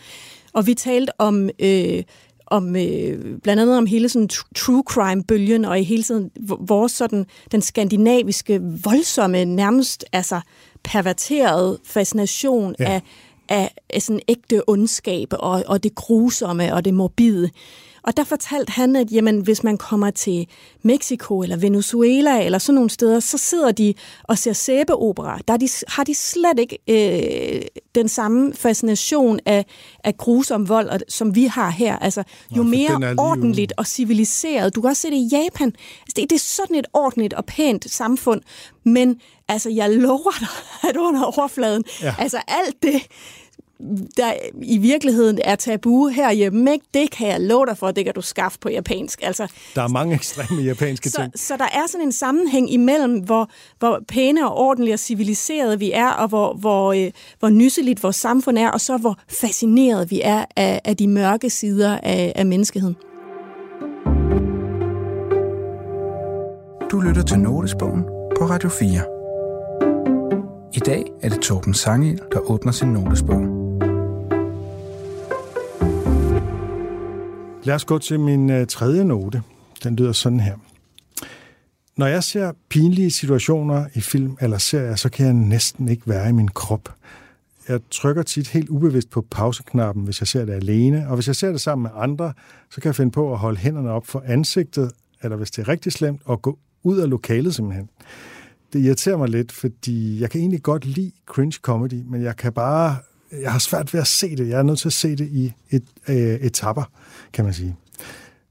og vi talte om øh, om øh, blandt andet om hele sådan true crime-bølgen, og i hele tiden vores sådan, den skandinaviske, voldsomme, nærmest altså perverterede fascination ja. af, af, af sådan ægte ondskab, og, og det grusomme, og det morbide. Og der fortalte han, at jamen, hvis man kommer til Mexico eller Venezuela eller sådan nogle steder, så sidder de og ser sæbeopera. Der de, har de slet ikke øh, den samme fascination af, af grusom vold, som vi har her. Altså, jo Nå, mere ordentligt og civiliseret. Du kan også se det i Japan. Altså, det, det er sådan et ordentligt og pænt samfund. Men altså, jeg lover dig, <laughs> at under overfladen, ja. altså alt det, der i virkeligheden er tabu herhjemme, ikke? det kan jeg love dig for, det kan du skaffe på japansk. Altså, der er mange ekstreme japanske så, ting. Så der er sådan en sammenhæng imellem, hvor, hvor pæne og ordentlige og civiliserede vi er, og hvor, hvor, øh, hvor nysseligt vores samfund er, og så hvor fascineret vi er af, af de mørke sider af, af menneskeheden. Du lytter til Notesbogen på Radio 4. I dag er det Torben Sangel, der åbner sin notesbog. Lad os gå til min øh, tredje note. Den lyder sådan her. Når jeg ser pinlige situationer i film eller serier, så kan jeg næsten ikke være i min krop. Jeg trykker tit helt ubevidst på pauseknappen, hvis jeg ser det alene, og hvis jeg ser det sammen med andre, så kan jeg finde på at holde hænderne op for ansigtet, eller hvis det er rigtig slemt, at gå ud af lokalet simpelthen. Det irriterer mig lidt, fordi jeg kan egentlig godt lide cringe comedy, men jeg kan bare jeg har svært ved at se det. Jeg er nødt til at se det i et, øh, etapper, kan man sige.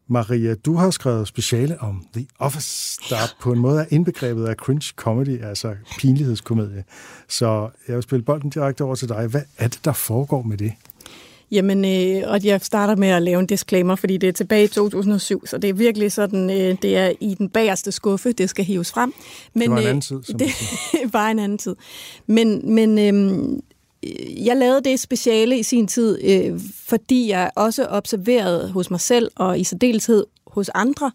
Maria, du har skrevet speciale om The Office, der på en måde er indbegrebet af cringe comedy, altså pinlighedskomedie. Så jeg vil spille bolden direkte over til dig. Hvad er det, der foregår med det? Jamen, øh, og jeg starter med at lave en disclaimer, fordi det er tilbage i 2007, så det er virkelig sådan, øh, det er i den bagerste skuffe, det skal hives frem. Men, det var en anden tid, som <laughs> Det var en anden tid. Men, men øh, jeg lavede det speciale i sin tid, øh, fordi jeg også observerede hos mig selv, og i særdeleshed hos andre,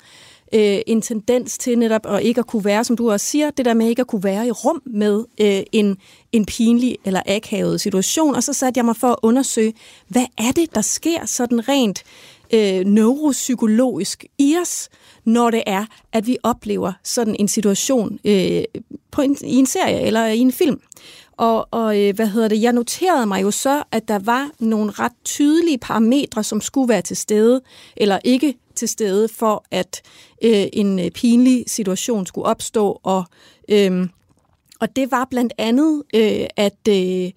øh, en tendens til netop at ikke at kunne være, som du også siger, det der med ikke at kunne være i rum med øh, en, en pinlig eller akavet situation. Og så satte jeg mig for at undersøge, hvad er det, der sker sådan rent øh, neuropsykologisk i os, når det er, at vi oplever sådan en situation øh, på en, i en serie eller i en film. Og, og øh, hvad hedder det? Jeg noterede mig jo så, at der var nogle ret tydelige parametre, som skulle være til stede, eller ikke til stede, for at øh, en øh, pinlig situation skulle opstå. Og, øh, og det var blandt andet, øh, at øh,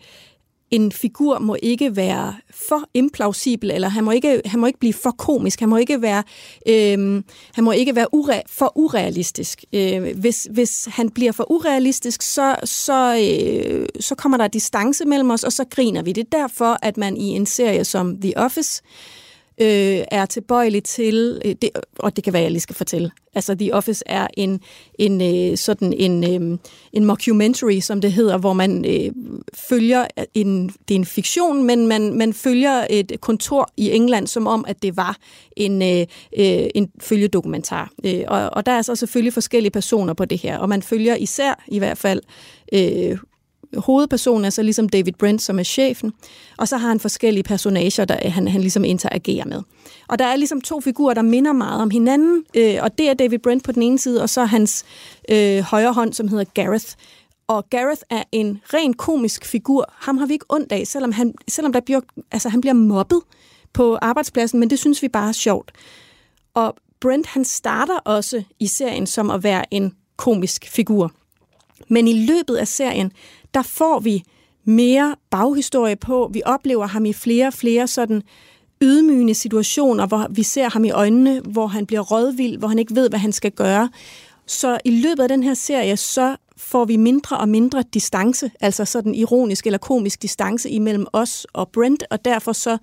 en figur må ikke være for implausibel, eller han må ikke, han må ikke blive for komisk, han må ikke være, øh, han må ikke være ure, for urealistisk. Øh, hvis, hvis han bliver for urealistisk, så, så, øh, så kommer der distance mellem os, og så griner vi. Det er derfor, at man i en serie som The Office øh, Øh, er tilbøjelig til, øh, det, og det kan være, jeg lige skal fortælle. Altså, The Office er en, en øh, sådan en, øh, en mockumentary, som det hedder, hvor man øh, følger en, det er en fiktion, men man, man følger et kontor i England, som om, at det var en, øh, øh en følgedokumentar. Øh, og, og der er så selvfølgelig forskellige personer på det her, og man følger især i hvert fald øh, hovedpersonen er så ligesom David Brent, som er chefen, og så har han forskellige personager, der han, han ligesom interagerer med. Og der er ligesom to figurer, der minder meget om hinanden, øh, og det er David Brent på den ene side, og så hans øh, højre hånd, som hedder Gareth. Og Gareth er en ren komisk figur. Ham har vi ikke ondt af, selvom han, selvom der bliver, altså, han bliver mobbet på arbejdspladsen, men det synes vi bare er sjovt. Og Brent, han starter også i serien som at være en komisk figur. Men i løbet af serien, der får vi mere baghistorie på. Vi oplever ham i flere og flere sådan ydmygende situationer, hvor vi ser ham i øjnene, hvor han bliver rådvild, hvor han ikke ved, hvad han skal gøre. Så i løbet af den her serie, så får vi mindre og mindre distance, altså sådan ironisk eller komisk distance imellem os og Brent, og derfor så,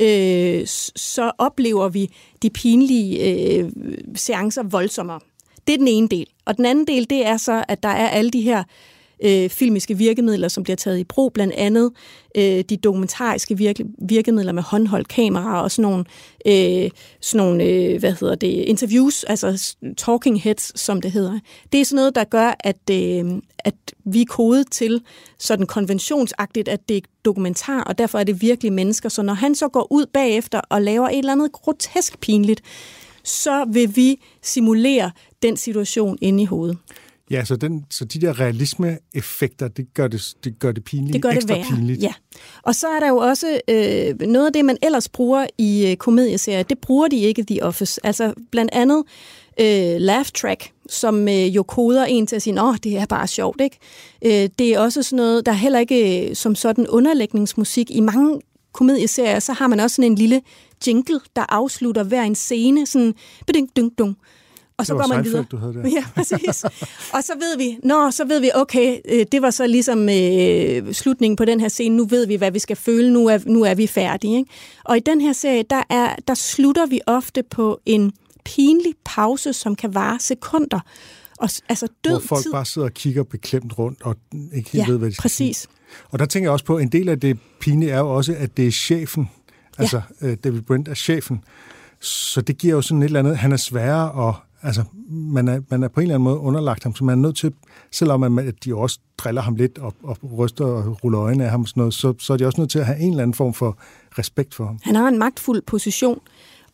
øh, så oplever vi de pinlige øh, seancer voldsommere. Det er den ene del. Og den anden del, det er så, at der er alle de her øh, filmiske virkemidler, som bliver taget i brug, blandt andet øh, de dokumentariske virke, virkemidler med håndholdt kamera og sådan nogle, øh, sådan nogle øh, hvad hedder det, interviews, altså talking heads, som det hedder. Det er sådan noget, der gør, at, øh, at vi er kodet til sådan konventionsagtigt, at det er dokumentar, og derfor er det virkelig mennesker. Så når han så går ud bagefter og laver et eller andet grotesk pinligt, så vil vi simulere den situation inde i hovedet. Ja, så, den, så de der realisme-effekter, det gør det, det gør det pinligt, det gør ekstra det værre. pinligt. Ja. Og så er der jo også øh, noget af det, man ellers bruger i øh, komedieserier, det bruger de ikke i The Office. Altså blandt andet øh, laugh track, som øh, jo koder en til at sige, åh, det er bare sjovt, ikke? Øh, det er også sådan noget, der er heller ikke øh, som sådan underlægningsmusik. I mange komedieserier, så har man også sådan en lille jingle, der afslutter hver en scene, sådan beding dung dung og så Det var går man Seinfeld, videre. du havde der. <laughs> Ja, præcis. og så ved vi, nå, så ved vi, okay, øh, det var så ligesom øh, slutningen på den her scene. Nu ved vi, hvad vi skal føle. Nu er, nu er vi færdige. Ikke? Og i den her serie, der, er, der slutter vi ofte på en pinlig pause, som kan vare sekunder. Og, altså død Hvor folk tid. bare sidder og kigger beklemt rundt og ikke helt ja, ved, hvad de skal præcis. sige. Og der tænker jeg også på, en del af det pinlige er jo også, at det er chefen. Altså, øh, David Brent er chefen. Så det giver jo sådan et eller andet, han er sværere og altså, man er, man er på en eller anden måde underlagt ham, så man er nødt til, selvom man, at de også driller ham lidt og, og ryster og ruller øjnene af ham og sådan noget, så, så er de også nødt til at have en eller anden form for respekt for ham. Han har en magtfuld position,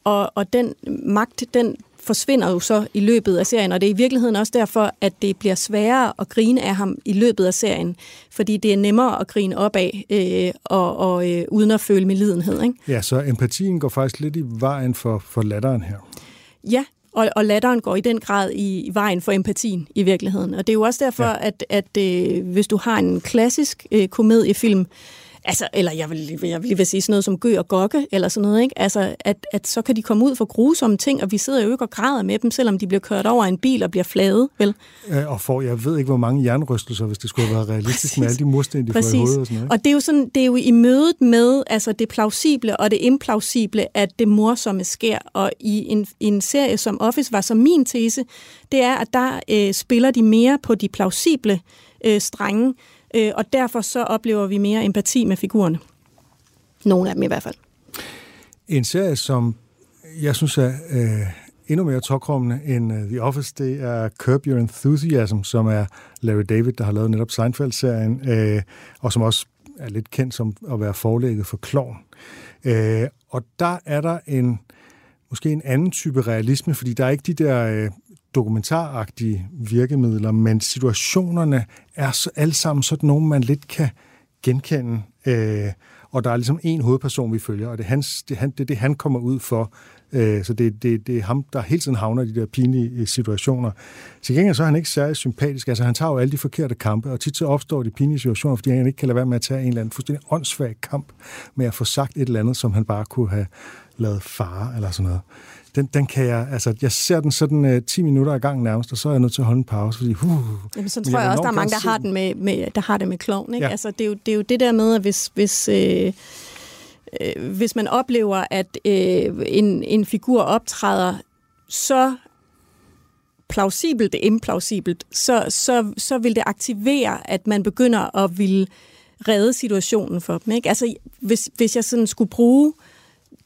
og, og den magt, den forsvinder jo så i løbet af serien, og det er i virkeligheden også derfor, at det bliver sværere at grine af ham i løbet af serien, fordi det er nemmere at grine op af, øh, og, og øh, uden at føle med lidenhed. Ikke? Ja, så empatien går faktisk lidt i vejen for, for latteren her. Ja, og, og latteren går i den grad i, i vejen for empatien i virkeligheden. Og det er jo også derfor, Ja. at, at øh, hvis du har en klassisk øh, komediefilm, altså, eller jeg vil, jeg vil lige vil sige sådan noget som Gø og Gokke, eller sådan noget, ikke? Altså, at, at så kan de komme ud for grusomme ting, og vi sidder jo ikke og græder med dem, selvom de bliver kørt over en bil og bliver fladet, vel? Øh, Og får, jeg ved ikke, hvor mange jernrystelser, hvis det skulle have været <laughs> realistisk med alle de mursten, de får i hovedet og sådan noget. ikke? Og det er jo sådan, det er jo i mødet med altså det plausible og det implausible, at det morsomme sker. Og i en, i en serie som Office var som min tese, det er, at der øh, spiller de mere på de plausible øh, strenge, øh, og derfor så oplever vi mere empati med figurerne. Nogle af dem i hvert fald. En serie, som jeg synes er øh, endnu mere tokrummende end uh, The Office, det er Curb Your Enthusiasm, som er Larry David, der har lavet netop Seinfeld-serien, øh, og som også er lidt kendt som at være forlægget for Klovn. Øh, og der er der en måske en anden type realisme, fordi der er ikke de der øh, dokumentaragtige virkemidler, men situationerne er så, alle sammen sådan nogle, man lidt kan genkende. Øh, og der er ligesom en hovedperson, vi følger, og det er, hans, det, han, det, det, han kommer ud for. Øh, så det, det, det er ham, der hele tiden havner i de der pinlige øh, situationer. Til gengæld så er han ikke særlig sympatisk. Altså han tager jo alle de forkerte kampe, og tit så opstår de pinlige situationer, fordi han ikke kan lade være med at tage en eller anden fuldstændig åndssvag kamp med at få sagt et eller andet, som han bare kunne have lavet fare eller sådan noget. Den, den kan jeg, altså jeg ser den sådan uh, 10 minutter ad gangen nærmest, og så er jeg nødt til at holde en pause, fordi uh, Jamen, så tror jeg jeg, også, der er mange, der har, den med, med, der har det med klovn. Ikke? Ja. Altså, det, er jo, det er jo det der med, at hvis, hvis, øh, øh, hvis man oplever, at øh, en, en figur optræder så plausibelt, implausibelt, så, så, så vil det aktivere, at man begynder at ville redde situationen for dem. Ikke? Altså, hvis, hvis jeg sådan skulle bruge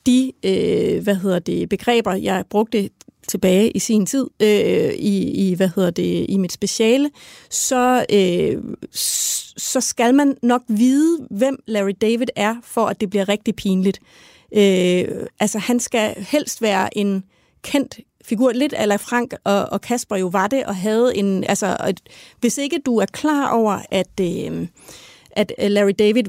de øh, hvad hedder det, begreber, jeg brugte tilbage i sin tid øh, i, i hvad hedder det i mit speciale, så øh, så skal man nok vide, hvem Larry David er, for at det bliver rigtig pinligt. Øh, altså han skal helst være en kendt figur, lidt ala Frank og, og Kasper jo var det, og havde en, altså, et, hvis ikke du er klar over, at, øh, at øh, Larry David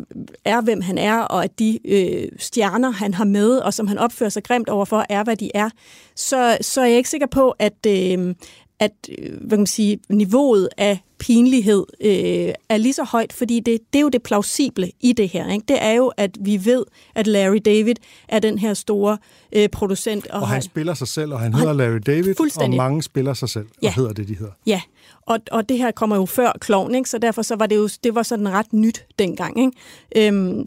er, hvem han er, og at de øh, stjerner, han har med, og som han opfører sig grimt overfor, er, hvad de er, så, så er jeg ikke sikker på, at, øh, at øh, hvad kan man sige, niveauet af pinlighed øh, er lige så højt, fordi det, det er jo det plausible i det her. Ikke? Det er jo, at vi ved, at Larry David er den her store øh, producent. Og, og han, han spiller sig selv, og han hedder han, Larry David, og mange spiller sig selv, ja. og hedder det, de hedder. Ja, og, og det her kommer jo før Klovn, ikke? så derfor så var det jo det var sådan ret nyt dengang. Ikke? Øhm,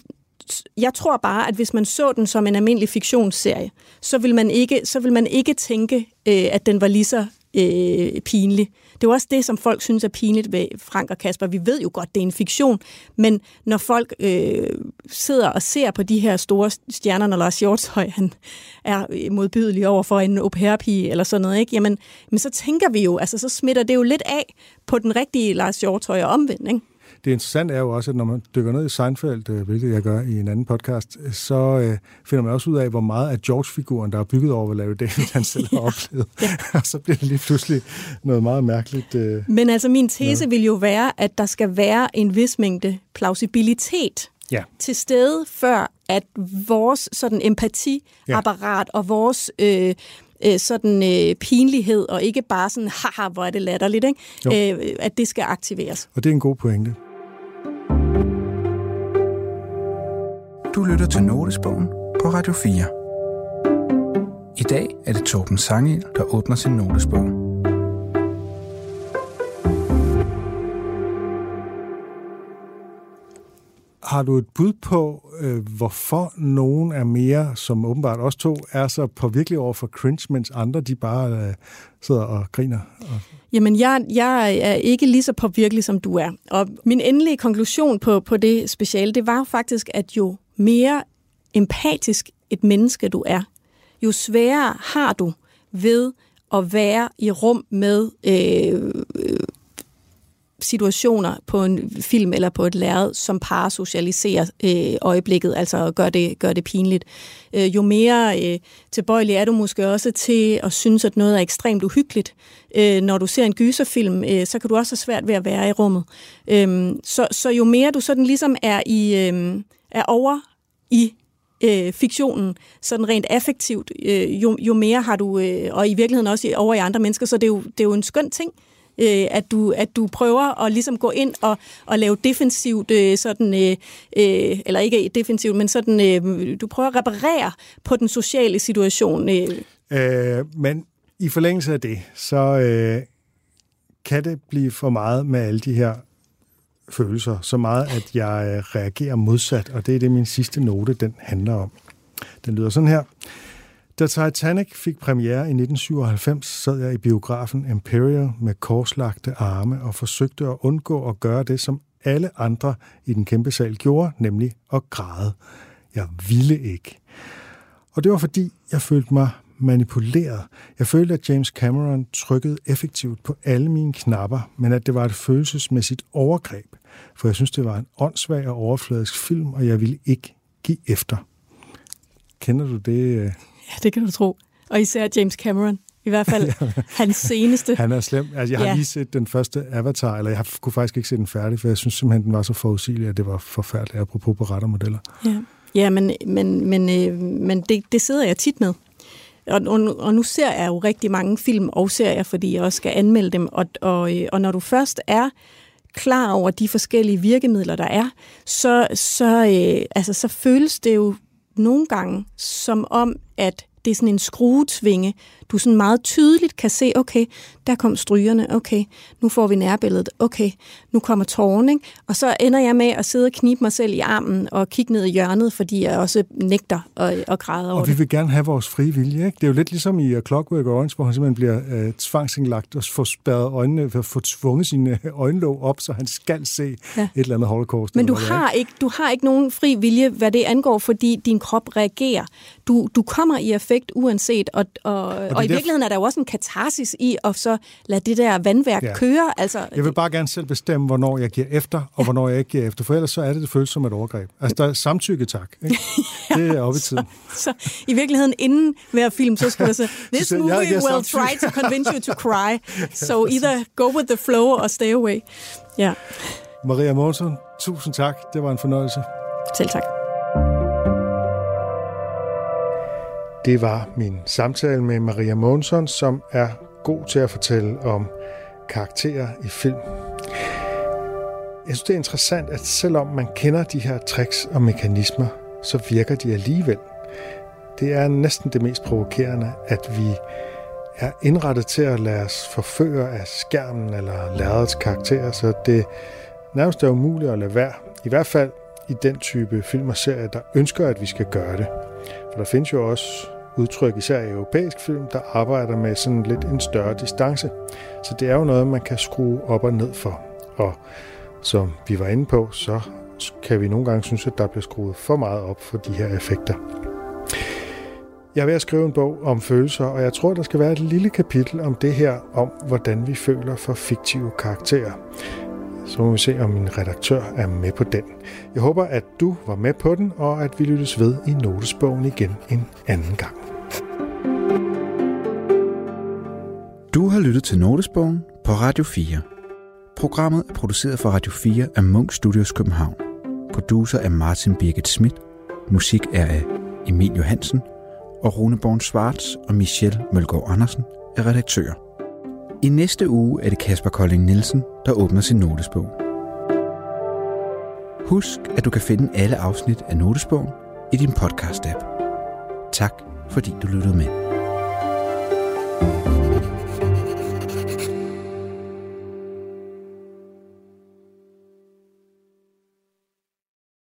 jeg tror bare, at hvis man så den som en almindelig fiktionsserie, så vil man ikke, så vil man ikke tænke, øh, at den var lige så øh, pinlig. Det er også det, som folk synes er pinligt ved Frank og Kasper. Vi ved jo godt, det er en fiktion, men når folk øh, sidder og ser på de her store stjerner, når Lars Hjortshøj han er modbydelig over for en au pair eller sådan noget, ikke? Jamen, men så tænker vi jo, altså så smitter det jo lidt af på den rigtige Lars Hjortshøj og omvendt, ikke? Det interessante er jo også, at når man dykker ned i Seinfeld, øh, hvilket jeg gør i en anden podcast, så øh, finder man også ud af, hvor meget af George-figuren, der er bygget over, hvad Larry David han selv har oplevet. <laughs> og så bliver det lige pludselig noget meget mærkeligt. Øh, Men altså min tese vil jo være, at der skal være en vis mængde plausibilitet ja. til stede, før at vores sådan empatiapparat ja. og vores øh, øh, sådan øh, pinlighed, og ikke bare sådan, haha, hvor er det latterligt, ikke? Øh, at det skal aktiveres. Og det er en god pointe. Du lytter til Notesbogen på Radio 4. I dag er det Torben Sangel, der åbner sin notesbog. Har du et bud på, øh, hvorfor nogen er mere, som åbenbart også to, er så påvirkelige over for cringe, mens andre de bare øh, sidder og griner? Og... Jamen, jeg, jeg er ikke lige så påvirkelig, som du er. Og min endelige konklusion på, på det speciale, det var faktisk, at jo mere empatisk et menneske du er, jo sværere har du ved at være i rum med øh, situationer på en film eller på et lærred, som parasocialiserer øh, øjeblikket, altså gør det, gør det pinligt. Øh, jo mere øh, tilbøjelig er du måske også til at synes, at noget er ekstremt uhyggeligt. Øh, når du ser en gyserfilm, øh, så kan du også have svært ved at være i rummet. Øh, så, så jo mere du sådan ligesom er, i, øh, er over i øh, fiktionen, sådan rent affektivt, øh, jo, jo mere har du, øh, og i virkeligheden også over i andre mennesker, så det er jo, det er jo en skøn ting, øh, at, du, at du prøver at ligesom gå ind og, og lave defensivt, øh, sådan, øh, øh, eller ikke defensivt, men sådan, øh, du prøver at reparere på den sociale situation. Øh. Øh, men i forlængelse af det, så øh, kan det blive for meget med alle de her følelser, så meget, at jeg øh, reagerer modsat, og det er det, min sidste note, den handler om. Den lyder sådan her. Da Titanic fik premiere i 1997, sad jeg i biografen Imperial med korslagte arme og forsøgte at undgå at gøre det, som alle andre i den kæmpe sal gjorde, nemlig at græde. Jeg ville ikke. Og det var fordi, jeg følte mig manipuleret. Jeg følte, at James Cameron trykkede effektivt på alle mine knapper, men at det var et følelsesmæssigt overgreb, for jeg synes, det var en åndssvag og overfladisk film, og jeg ville ikke give efter. Kender du det? Øh? Ja, det kan du tro. Og især James Cameron. I hvert fald <laughs> hans seneste. Han er slem. Altså, jeg har ja. lige set den første Avatar, eller jeg kunne faktisk ikke se den færdig, for jeg synes simpelthen, den var så forudsigelig, at det var forfærdeligt, apropos på rettermodeller. Ja, ja men, men, men, øh, men det, det sidder jeg tit med. Og, og, og nu ser jeg jo rigtig mange film og serier, fordi jeg også skal anmelde dem. Og, og, øh, og når du først er klar over de forskellige virkemidler, der er, så, så, øh, altså, så føles det jo nogle gange som om, at det er sådan en skruetvinge, du sådan meget tydeligt kan se, okay, der kom strygerne, okay, nu får vi nærbilledet, okay, nu kommer tårnen, ikke? og så ender jeg med at sidde og knibe mig selv i armen og kigge ned i hjørnet, fordi jeg også nægter at, at græde over Og vi vil gerne have vores frie vilje, ikke? Det er jo lidt ligesom i Clockwork Orange, hvor han simpelthen bliver uh, tvangsindlagt og får spærret øjnene, for at få tvunget sine <laughs> øjenlåg op, så han skal se ja. et eller andet holocaust. Men du har, ikke, du har ikke nogen fri vilje, hvad det angår, fordi din krop reagerer. Du, du kommer i effekt uanset, og, og, og og i virkeligheden er der jo også en katarsis i at så lade det der vandværk ja. køre. Altså, jeg vil bare gerne selv bestemme, hvornår jeg giver efter, og ja. hvornår jeg ikke giver efter, for ellers så er det, det føles som et overgreb. Altså, der er samtykke, tak. Ikke? <laughs> ja, det er oppe i tiden. Så, så i virkeligheden, inden hver film, så skulle der sige, this movie jeg, jeg will try to convince you to cry, <laughs> so either go with the flow or stay away. Ja. Maria Monsen, tusind tak. Det var en fornøjelse. Selv tak. Det var min samtale med Maria Månsson, som er god til at fortælle om karakterer i film. Jeg synes, det er interessant, at selvom man kender de her tricks og mekanismer, så virker de alligevel. Det er næsten det mest provokerende, at vi er indrettet til at lade os forføre af skærmen eller lærredets karakterer, så det nærmest er umuligt at lade være. I hvert fald i den type film og serier, der ønsker, at vi skal gøre det. For der findes jo også udtryk, især i europæisk film, der arbejder med sådan lidt en større distance. Så det er jo noget, man kan skrue op og ned for. Og som vi var inde på, så kan vi nogle gange synes, at der bliver skruet for meget op for de her effekter. Jeg er ved at skrive en bog om følelser, og jeg tror, der skal være et lille kapitel om det her, om hvordan vi føler for fiktive karakterer. Så må vi se, om min redaktør er med på den. Jeg håber, at du var med på den, og at vi lyttes ved i notesbogen igen en anden gang. Du har lyttet til Notesbogen på Radio 4. Programmet er produceret for Radio 4 af Munk Studios København. Producer er Martin Birgit Schmidt. Musik er af Emil Johansen. Og Rune Born Svarts og Michelle Mølgaard Andersen er redaktører. I næste uge er det Kasper Kolding Nielsen, der åbner sin notesbog. Husk, at du kan finde alle afsnit af Notesbogen i din podcast-app. Tak, fordi du lyttede med.